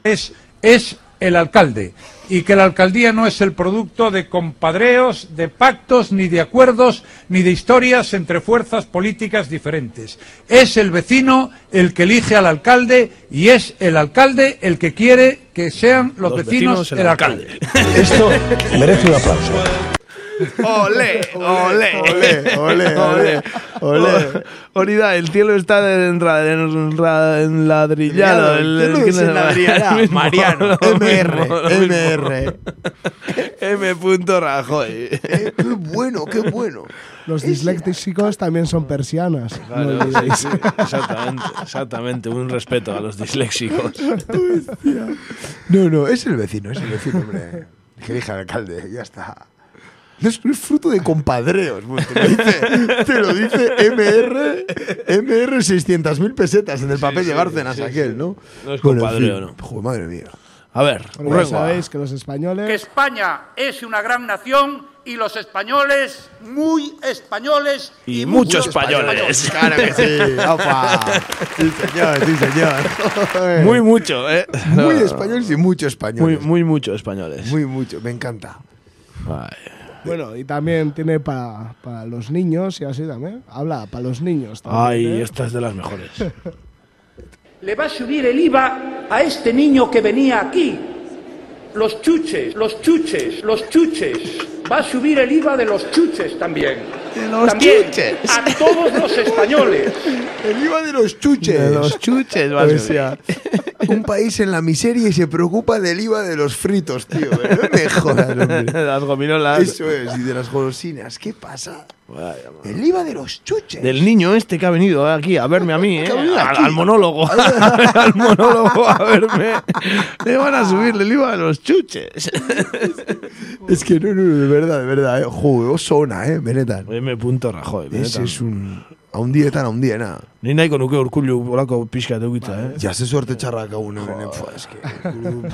es, es el alcalde y que la alcaldía no es el producto de compadreos, de pactos, ni de acuerdos, ni de historias entre fuerzas políticas diferentes. Es el vecino el que elige al alcalde y es el alcalde el que quiere que sean los, Los vecinos, vecinos, el el alcalde. Esto merece un aplauso. Ole, ole, Ole, ole, ole, ole. Hori da, el cielo está enladrillado. El cielo enladrillará. Mariano, MR. MR. M. Rajoy. Eh, qué bueno, qué bueno. Los disléxicos también son persianas. Claro, sí, sí, exactamente, exactamente, un respeto a los disléxicos. No, no, es el vecino, es el vecino, hombre. Que dije al alcalde, ya está. No es, fruto de compadreos, te lo dice, te lo dice MR, MR 600.000 pesetas en el papel sí, de Bárcenas sí, aquel. ¿no? No es Bueno, en compadreo, fin. ¿no? Joder, madre mía. A ver, Bueno, sabéis que los españoles... Que España es una gran nación y los españoles muy españoles Y muchos españoles. Claro que sí, opa. Sí, señor, sí, señor. Muy mucho, ¿eh? Muy españoles y mucho Muy, españoles. muy mucho españoles. Muy mucho, me encanta. Ay. Bueno, y también tiene para, para los niños y así también. Habla para los niños también. Ay, ¿eh? esta es de las mejores. Le va a subir el IVA a este niño que venía aquí. Los chuches, los chuches, los chuches. Va a subir el IVA de los chuches también. Los también chuches. A todos los españoles. El IVA de los chuches. De los chuches, va a O sea, un país en la miseria y se preocupa del IVA de los fritos, tío. ¿eh? No me jodas, hombre. Las gominolas. Eso es, y de las golosinas. ¿Qué pasa? El IVA de los chuches. Del niño este que ha venido aquí a verme a mí, ¿eh? Al, al monólogo. al monólogo a verme. Le van a subir el IVA a los chuches. Es que no, no, no, de verdad, de verdad. Eh. Jo, oso ona, eh, benetan. M. Rajoy. Ese benetan. es un... Haundietan, haundiena. Ni nahiko nuke urkullu olako pixka eukitza, eh? Ja, ze suerte txarrak hau hemen.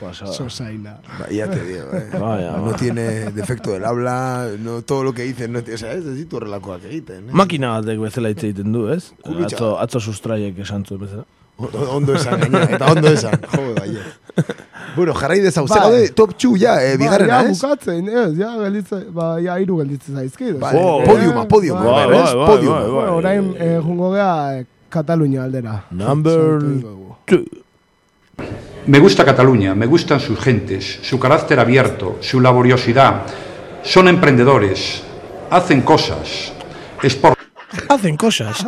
Pasada. Sosaina. Ya te digo, eh. Vaya, no va. tiene defecto del habla, no, todo lo que dicen, no tiene, o sea, ez ditu horrelakoak egiten, eh. Makina batek bezala hitz egiten du, ez? Kulutxa. Atzo, atzo sustraiek esan zuen bezala. Ondo esan, gaina, eta ondo esan. Jo, baie. Bueno, jarrai dezau, Bai. zer gaude, top 2 ja, eh, bigarrena, ba, ez? ja, bukatzen, ez, ja, gelitze, ba, ja, iru gelditzen zaizkit. Vale, Oh, podiuma, podiuma, Bai, ez? bai, bai, Podiuma. bai, bai. Bueno, orain eh, jungo gea eh, Katalunia aldera. Number two. Me gusta Cataluña, me gustan sus gentes, su carácter abierto, su laboriosidad. Son emprendedores, hacen cosas. Es por Hacen cosas.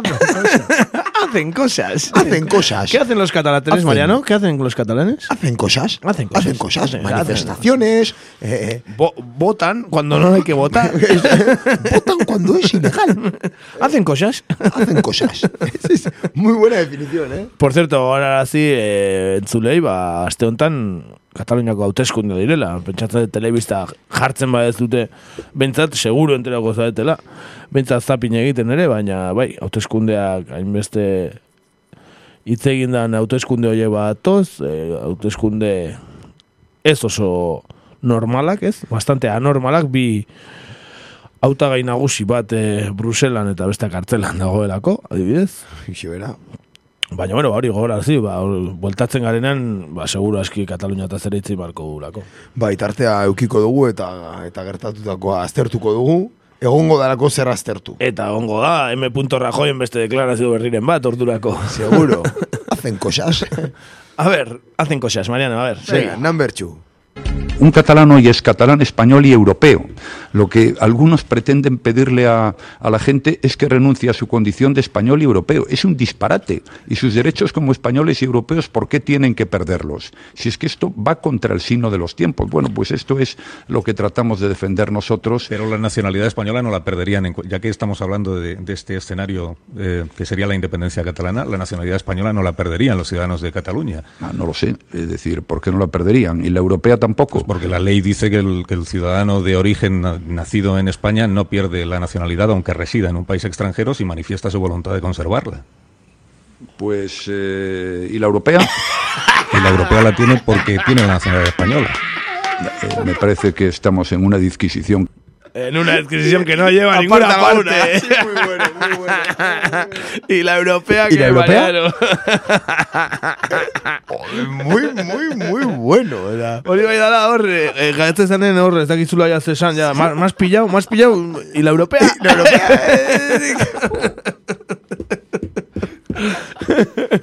Hacen cosas. Hacen cosas. ¿Qué hacen los catalanes, Hacen. Mariano? ¿Qué hacen los catalanes? Hacen cosas. Hacen cosas. Hacen cosas. Hacen- Manifestaciones. eh, Vo- votan cuando no hay que votar. votan cuando es ilegal. hacen cosas. Hacen cosas. Muy buena definición, ¿eh? Por cierto, ahora así, eh, entzulei, ba, aste honetan, Kataluniako hauteskunde direla. Pentsatzen dut telebista jartzen badez dute, bentsat, seguro enterako zaretela. Bentsat zapin egiten ere, baina, bai, hauteskundeak hainbeste hitz egin dan hauteskunde horiek batoz, eh, hauteskunde ez oso normalak, ez? Bastante anormalak, bi hautagai nagusi bat eh, Bruselan eta beste kartzelan dagoelako, adibidez. Bera. Baina, bueno, hori gogorarazi, ba, bueltatzen garenan, ba, seguro aski Katalunia eta zer barko gulako. Bai, tartea eukiko dugu eta eta gertatutakoa aztertuko dugu Egongo dalako zer aztertu. Eta egongo da, M. Rajoyen beste deklarazio berriren bat, ordurako. Seguro. Hacen cosas. A ver, hacen cosas, Mariano, a ver. Venga, number two. Un catalán hoy es catalán, español y europeo. Lo que algunos pretenden pedirle a, a, la gente es que renuncie a su condición de español y europeo. Es un disparate. Y sus derechos como españoles y europeos, ¿por qué tienen que perderlos? Si es que esto va contra el signo de los tiempos. Bueno, pues esto es lo que tratamos de defender nosotros. Pero la nacionalidad española no la perderían, en, ya que estamos hablando de, de este escenario eh, que sería la independencia catalana, la nacionalidad española no la perderían los ciudadanos de Cataluña. Ah, no lo sé. Es decir, ¿por qué no la perderían? Y la europea tampoco. Pues porque la ley dice que el, que el, ciudadano de origen nacido en España no pierde la nacionalidad aunque resida en un país extranjero si manifiesta su voluntad de conservarla. Pues, eh, ¿y la europea? y la europea la tiene porque tiene la nacionalidad española. Eh, me parece que estamos en una disquisición. En una adquisición que no lleva a ninguna parte. Sí, muy bueno, muy bueno. y la europea ¿Y que la europea? Muy, muy, muy bueno. ¿verdad? Hori bai dala hor, eh, gaitze zanen hor, ez dakizula ya zesan, ya, más, más pillado, más pillado, y la europea. La europea.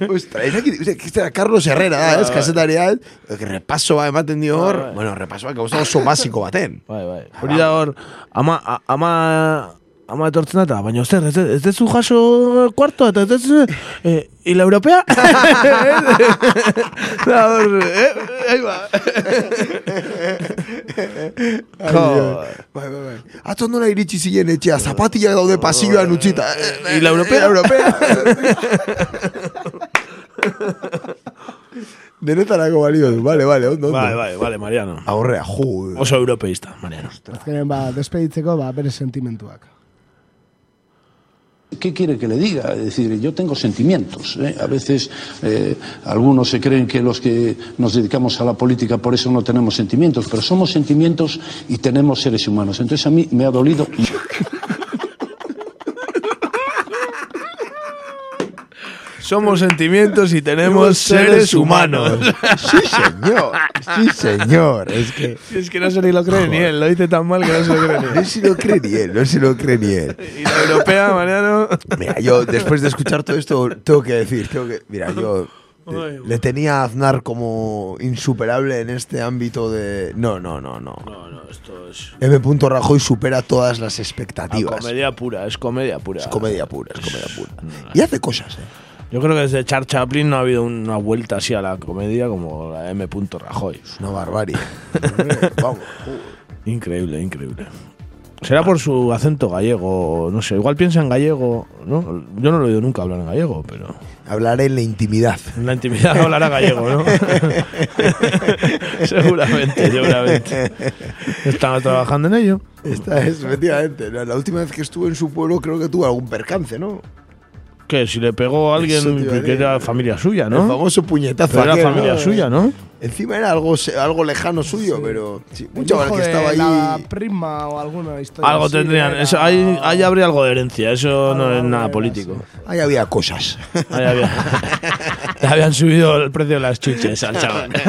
Ostra, ez dakit, ez dakit, Carlos Herrera, da, ez, kasetaria, que repaso ba ematen dio hor, bueno, repaso ba, gauza oso basiko baten. Bai, bai. Hori da hor, ama, ama, ama etortzen da, baina zer, ez, ez dezu jaso kuarto, eta ez dezu, eh, y la europea? da hor, eh, ahí va. Ai, Dios. Bai, bai, bai. Atzo nola iritsi ziren etxea, zapatilla daude pasilloan utzita. Y la europea? La europea. Denetarako balio du, vale, vale, ondo, ondo. Bai, bai, vale, Mariano. Aurrea, ju. Oso europeísta, Mariano. Azkenen, ba, despeditzeko, ba, bere sentimentuak. ¿Qué quiere que le diga? Es decir, yo tengo sentimientos. ¿eh? A veces eh, algunos se creen que los que nos dedicamos a la política por eso no tenemos sentimientos, pero somos sentimientos y tenemos seres humanos. Entonces a mí me ha dolido. Somos sentimientos y tenemos seres humanos. Sí, señor. Sí, señor. Es que... Es que no se ni lo cree ni él, lo dice tan mal que no se lo cree ni No él. se lo cree ni él, no se lo cree ni él. Y la europea, Mariano. Mira, yo después de escuchar todo esto, tengo que decir, tengo que. Mira, yo le tenía a Aznar como insuperable en este ámbito de. No, no, no, no. No, no, esto es. M. Rajoy supera todas las a expectativas. comedia pura, es comedia pura. Es comedia pura, es comedia pura. Y hace cosas, ¿eh? Yo creo que desde Charles Chaplin no ha habido una vuelta así a la comedia como la de M. Rajoy. Es una barbarie. Vamos. Increíble, increíble. Será por su acento gallego, no sé, igual piensa en gallego, ¿no? Yo no lo he oído nunca hablar en gallego, pero Hablaré en la intimidad. en la intimidad hablará gallego, ¿no? seguramente, seguramente. Estaba trabajando en ello. Esta es, efectivamente. La última vez que estuve en su pueblo creo que tuvo algún percance, ¿no? Que si le pegó a alguien que, era familia suya, El ¿no? famoso puñetazo. Pero era aquel, familia ¿no? suya, ¿no? Encima era algo, algo lejano suyo, pero sí, un El chaval que estaba La ahí. prima o alguna historia. Algo así, tendrían. era- Eso, ahí, ahí habría algo de herencia, eso no es nada político. Ahí había cosas. Ahí había- le habían subido el precio de las chuches al chaval.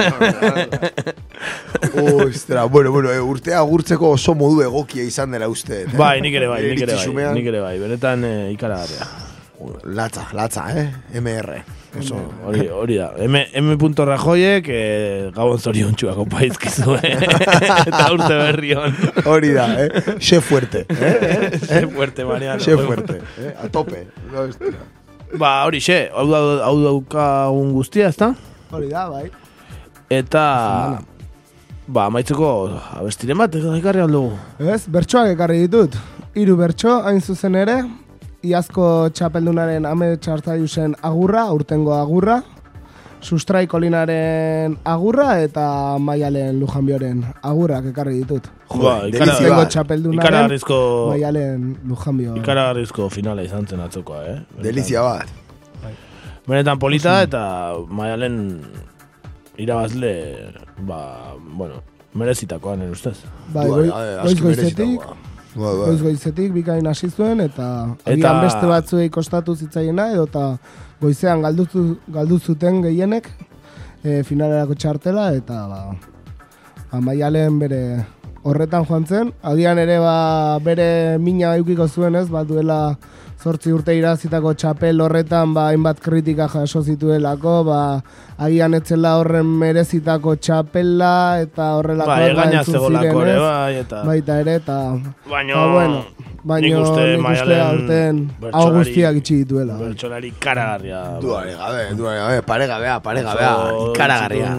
Ostra, bueno, bueno, eh, urtea agurtzeko oso modu egokia izan dela uste. Eh? Bai, nik ere bai, nik ere bai, nik ere bai, benetan eh, ikaragarria. Latza, latza, eh? MR. Oso. Hori, hori da. M, M. Rajoyek eh, gabon zorion txuako paizkizu, eh? Eta urte berri hon. Hori da, eh? Xe fuerte. Eh? Xe fuerte, Mariano. Xe fuerte. Eh? A tope. Ostra. Ba, hori xe, hau, da, hau daukagun guztia, ezta? Hori da, bai. Eta... Ba, maitzeko abestiren bat, ekarri aldugu. Ez, bertsoak ekarri ditut. Hiru bertso, hain zuzen ere, iazko txapeldunaren ame txartaiusen agurra, urtengo agurra, sustrai kolinaren agurra eta maialen lujanbioren agurrak ekarri ditut. Ba, ikara- Urtengo txapeldunaren maialen lujanbio. ikaragarrizko finala izan zen atzokoa, eh? Benetan- Delizia bat. Benetan polita eta maialen irabazle, ba, bueno, merezitakoa nire ustez. Bai, Bai, bai, goiz goizetik, Bai, bai. goiz goizetik bikain hasi zuen eta Eta- agian beste batzuei kostatu zitzaiena edo eta goizean galdu, zu- galdu zuten gehienek e, finalerako txartela eta ba, ba maialen bere horretan joan zen. Agian ere ba, bere mina eukiko zuen ez, bat duela zortzi urte irazitako txapel horretan ba, hainbat kritika jaso zituelako, ba, agian etzela horren merezitako txapela eta horrelako egaina zegolako ere, bai, eta... Baita ere, eta... Baino, ba, bueno, baino, nik uste nik uste Maialen aurten hau guztiak itxi dituela. bai. Bertsolari karagarria. Duare gabe, duare gabe, paregabea, paregabea, Oso- ikaragarria.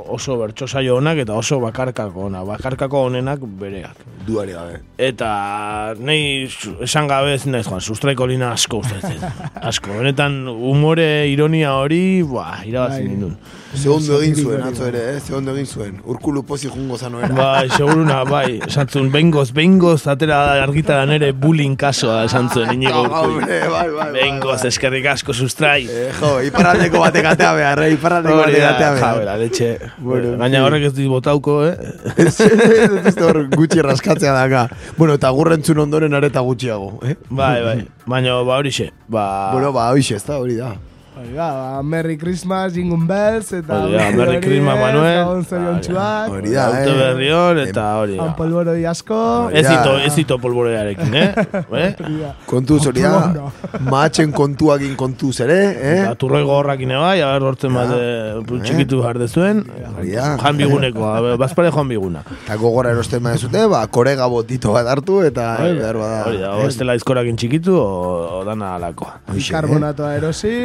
Oso bertso saio onak eta oso bakarkako ona. Bakarkako onenak bereak. Duare gabe. Eta nei esan gabe ez naiz joan, sustraiko lina asko uste dut. Asko, benetan humore, ironia hori, buah, irabazi Bai. nindun. Ze ondo egin zuen, atzo ere, eh? Ze ondo egin zuen. Urkulu pozi jungo zanoera. Bai, seguruna, bai, esan zuen, bengoz, bengoz, atera argitara nere bullying kasoa, esan zuen, inigo urkullu. Hombre, bai, bai, bai. Bengoz, eskerrik asko sustrai. Eh, jo, iparraldeko batek atea behar, eh? Iparraldeko Hori batek atea behar. jabera, letxe. Bueno, Gaina sí. horrek ez dit botauko, eh? Ez hor gutxi raskatzea daka. Bueno, eta gurrentzun ondoren areta gutxiago, eh? Bai, bai. Baina, ba, horixe. Ba, Bueno, ba, hoxe, ez da, hori da. Hori da, ba, Merry Christmas, Jingle Bells, eta... Hori da, Merry Christmas, Manuel. Gabon zoriontsuak. Hori da, eh? berri hor, eta hori da. Han polboroi asko. Ez ito, ez ito polborearekin, eh? eh? Kontuz hori da, mahatzen kontuakin kontuz ere, eh? Eta turroi gogorrakin bai, aber hortzen bat eh, txikitu jarde zuen. Hori da. Joan biguneko, bazpare joan biguna. Eta gogora erosten bada zute, ba, korega botito bat hartu, eta eh. Hori da, o ez dela izkorakin txikitu, o, dana alakoa. Bikarbonatoa erosi.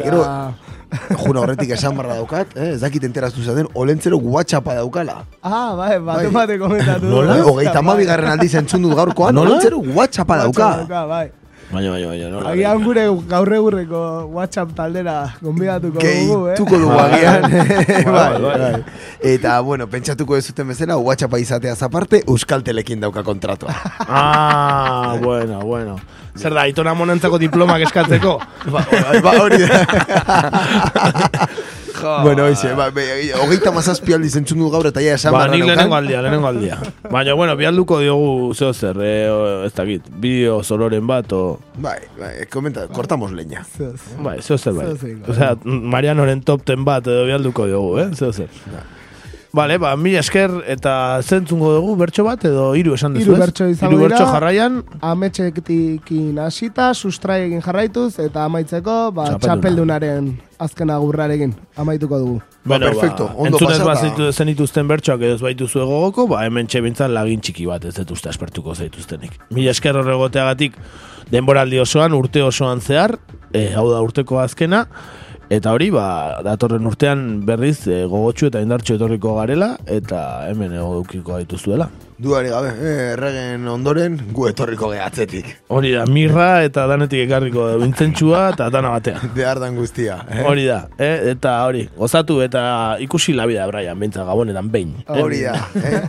Eta gero, juna horretik esan barra daukat, eh? ez dakit enteraztu zaten, olentzero WhatsAppa daukala. Ah, bai, bate bate komentatu. Nola? Hogeita hamabi garren aldiz entzun dut gaurkoan, olentzero WhatsAppa dauka. dauka, bai. Baina, baina, baina, nola. Agian gure gaur egurreko WhatsApp taldera gonbidatuko dugu, eh? Gehituko dugu agian. Bai, bai, bai. bai. Eta, bueno, pentsatuko ez zuten bezala, WhatsAppa izateaz aparte, Euskaltelekin dauka kontratua. Ah, bueno, bueno. Zer da, itona monentzako diplomak eskatzeko? ba, ba, hori da. Bueno, hoxe, ba, be, hogeita mazazpi aldiz entzun dut gaur eta ja esan Ba, barra nik neukan. lehenengo aldia, lehenengo aldia. Baina, bueno, bialduko diogu zeo zer, eh, o- ez dakit, bideo soloren bat, o... Bai, bai, komenta, cortamos leña. Bai, zeo zer bai. Bai. Osea, Marianoren top ten bat edo bialduko diogu, eh, zeo zer. Vale, ba, mi esker eta zentzungo dugu bertso bat edo hiru esan duzu, Hiru bertso izango Hiru dira. bertso jarraian, Ametxekitin hasita, sustraiekin jarraituz, eta amaitzeko, ba, Txapelduna. txapeldunaren azken agurrarekin amaituko dugu. Bueno, perfecto, ba, ondo entzunez pasata. bazitu zenituzten bertsoak edo ez baituzu egogoko, ba, hemen txebintzan lagin txiki bat ez dut uste aspertuko zaituztenik. Mila esker horregoteagatik denboraldi osoan, urte osoan zehar, e, hau da urteko azkena, eta hori, ba, datorren urtean berriz e, gogotsu eta indartxo etorriko garela, eta hemen egokiko gaituzuela. Duari gabe, eh, erregen ondoren, gu etorriko gehatzetik. Hori da, mirra eta danetik ekarriko bintzentsua eta dana batean. Behar dan guztia. Eh? Hori da, eh? eta hori, gozatu eta ikusi la vida, Brian, bintza gabonetan behin. Hori da, eh?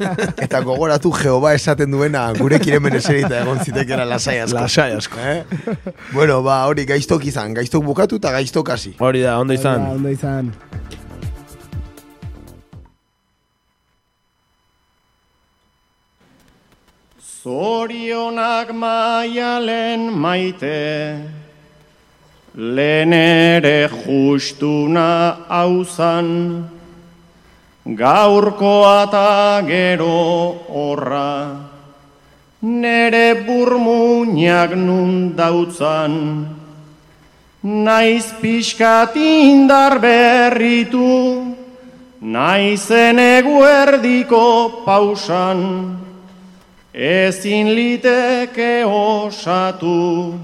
Eta gogoratu Jehova esaten duena gurekin hemen eserita egon zitekera lasai asko. Lasai asko. Eh? Bueno, ba, hori gaiztok izan, gaiztok bukatu eta gaiztok hasi. Hori da, ondo izan. Ondo izan. Zorionak maialen maite, lehen ere justuna hauzan, gaurkoa eta gero horra, nere burmuinak nun dautzan, naiz pixkat indar berritu, naizen eguerdiko pausan, ezin liteke osatu,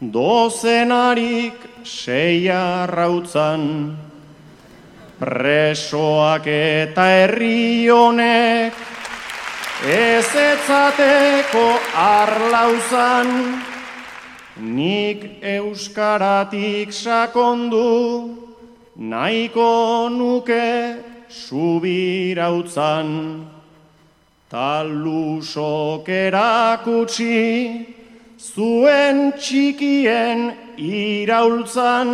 dozenarik seia rautzan, presoak eta herri honek, ez etzateko arlauzan, nik euskaratik sakondu, nahiko nuke subirautzan. Talusok erakutsi zuen txikien iraultzan,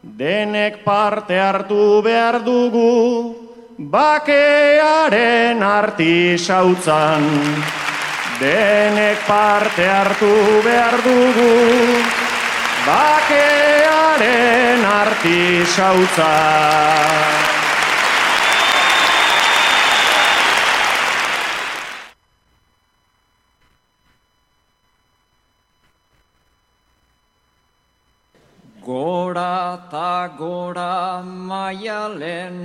denek parte hartu behar dugu, bakearen artisautzan. Denek parte hartu behar dugu, bakearen artisautzan. Gora ta gora maialen,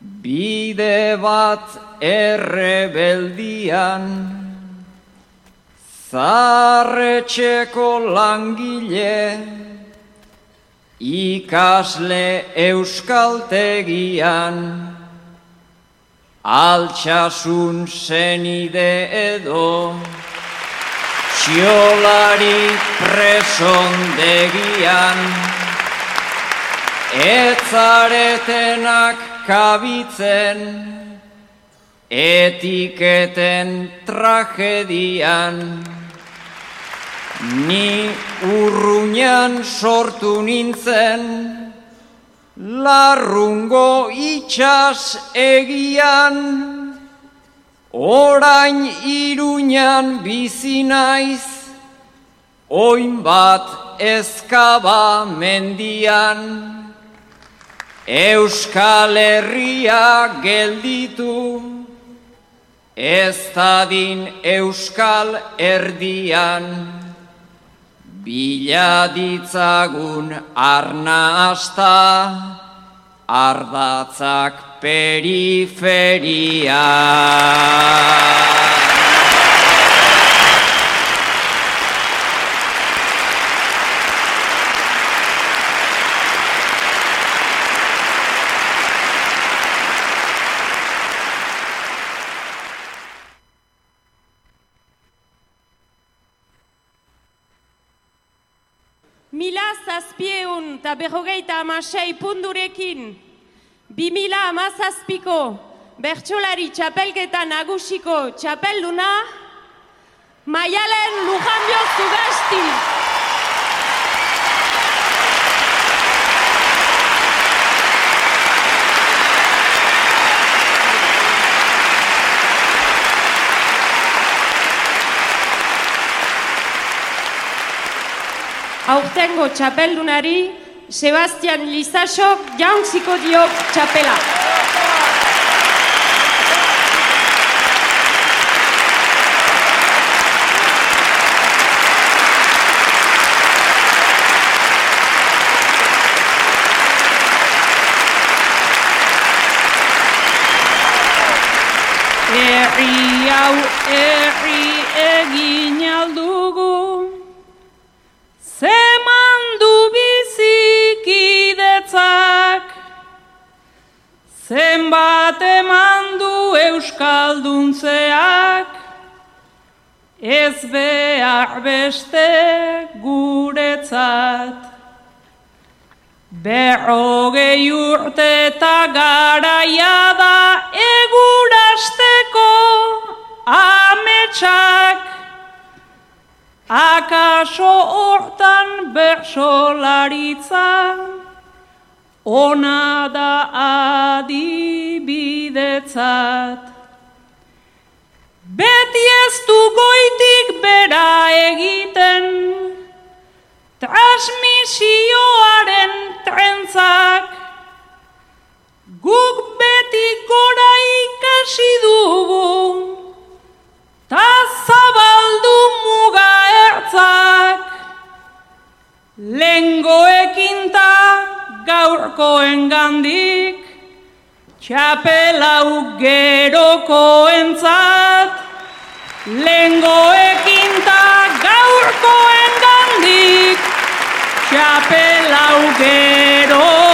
bide bat errebeldian, Zarretxeko langile, ikasle euskaltegian, altxasun senide edo, Txiolari presondegian Etzaretenak kabitzen Etiketen tragedian. Ni urruñan sortu nintzen Larrungo itxas egian, orain iruñan bizi naiz, oin bat ezkaba mendian, Euskal Herria gelditu, ez dadin Euskal Erdian. Bila ditzagun arna asta, ardatzak periferia. Mila zazpieun eta berrogeita amasei pundurekin, bi mila amazazpiko bertsolari txapelketa nagusiko txapelduna, Maialen Lujanbio Zugasti. Aurtengo txapeldunari, Sebastian Lizasok jauntziko dio txapela. Behar beste guretzat. Berrogei urte eta garaia da egurasteko ametsak, Akaso hortan bersolaritza, ona da adibidetzat. Beti ez du goitik bera egiten, transmisioaren trentzak, guk beti gora ikasi dugu, ta zabaldu muga ertzak, lengoekin ta gaurkoen gandik, txapelau geroko entzat, lengoekin ta gaurkoen gandik, txapelau geroko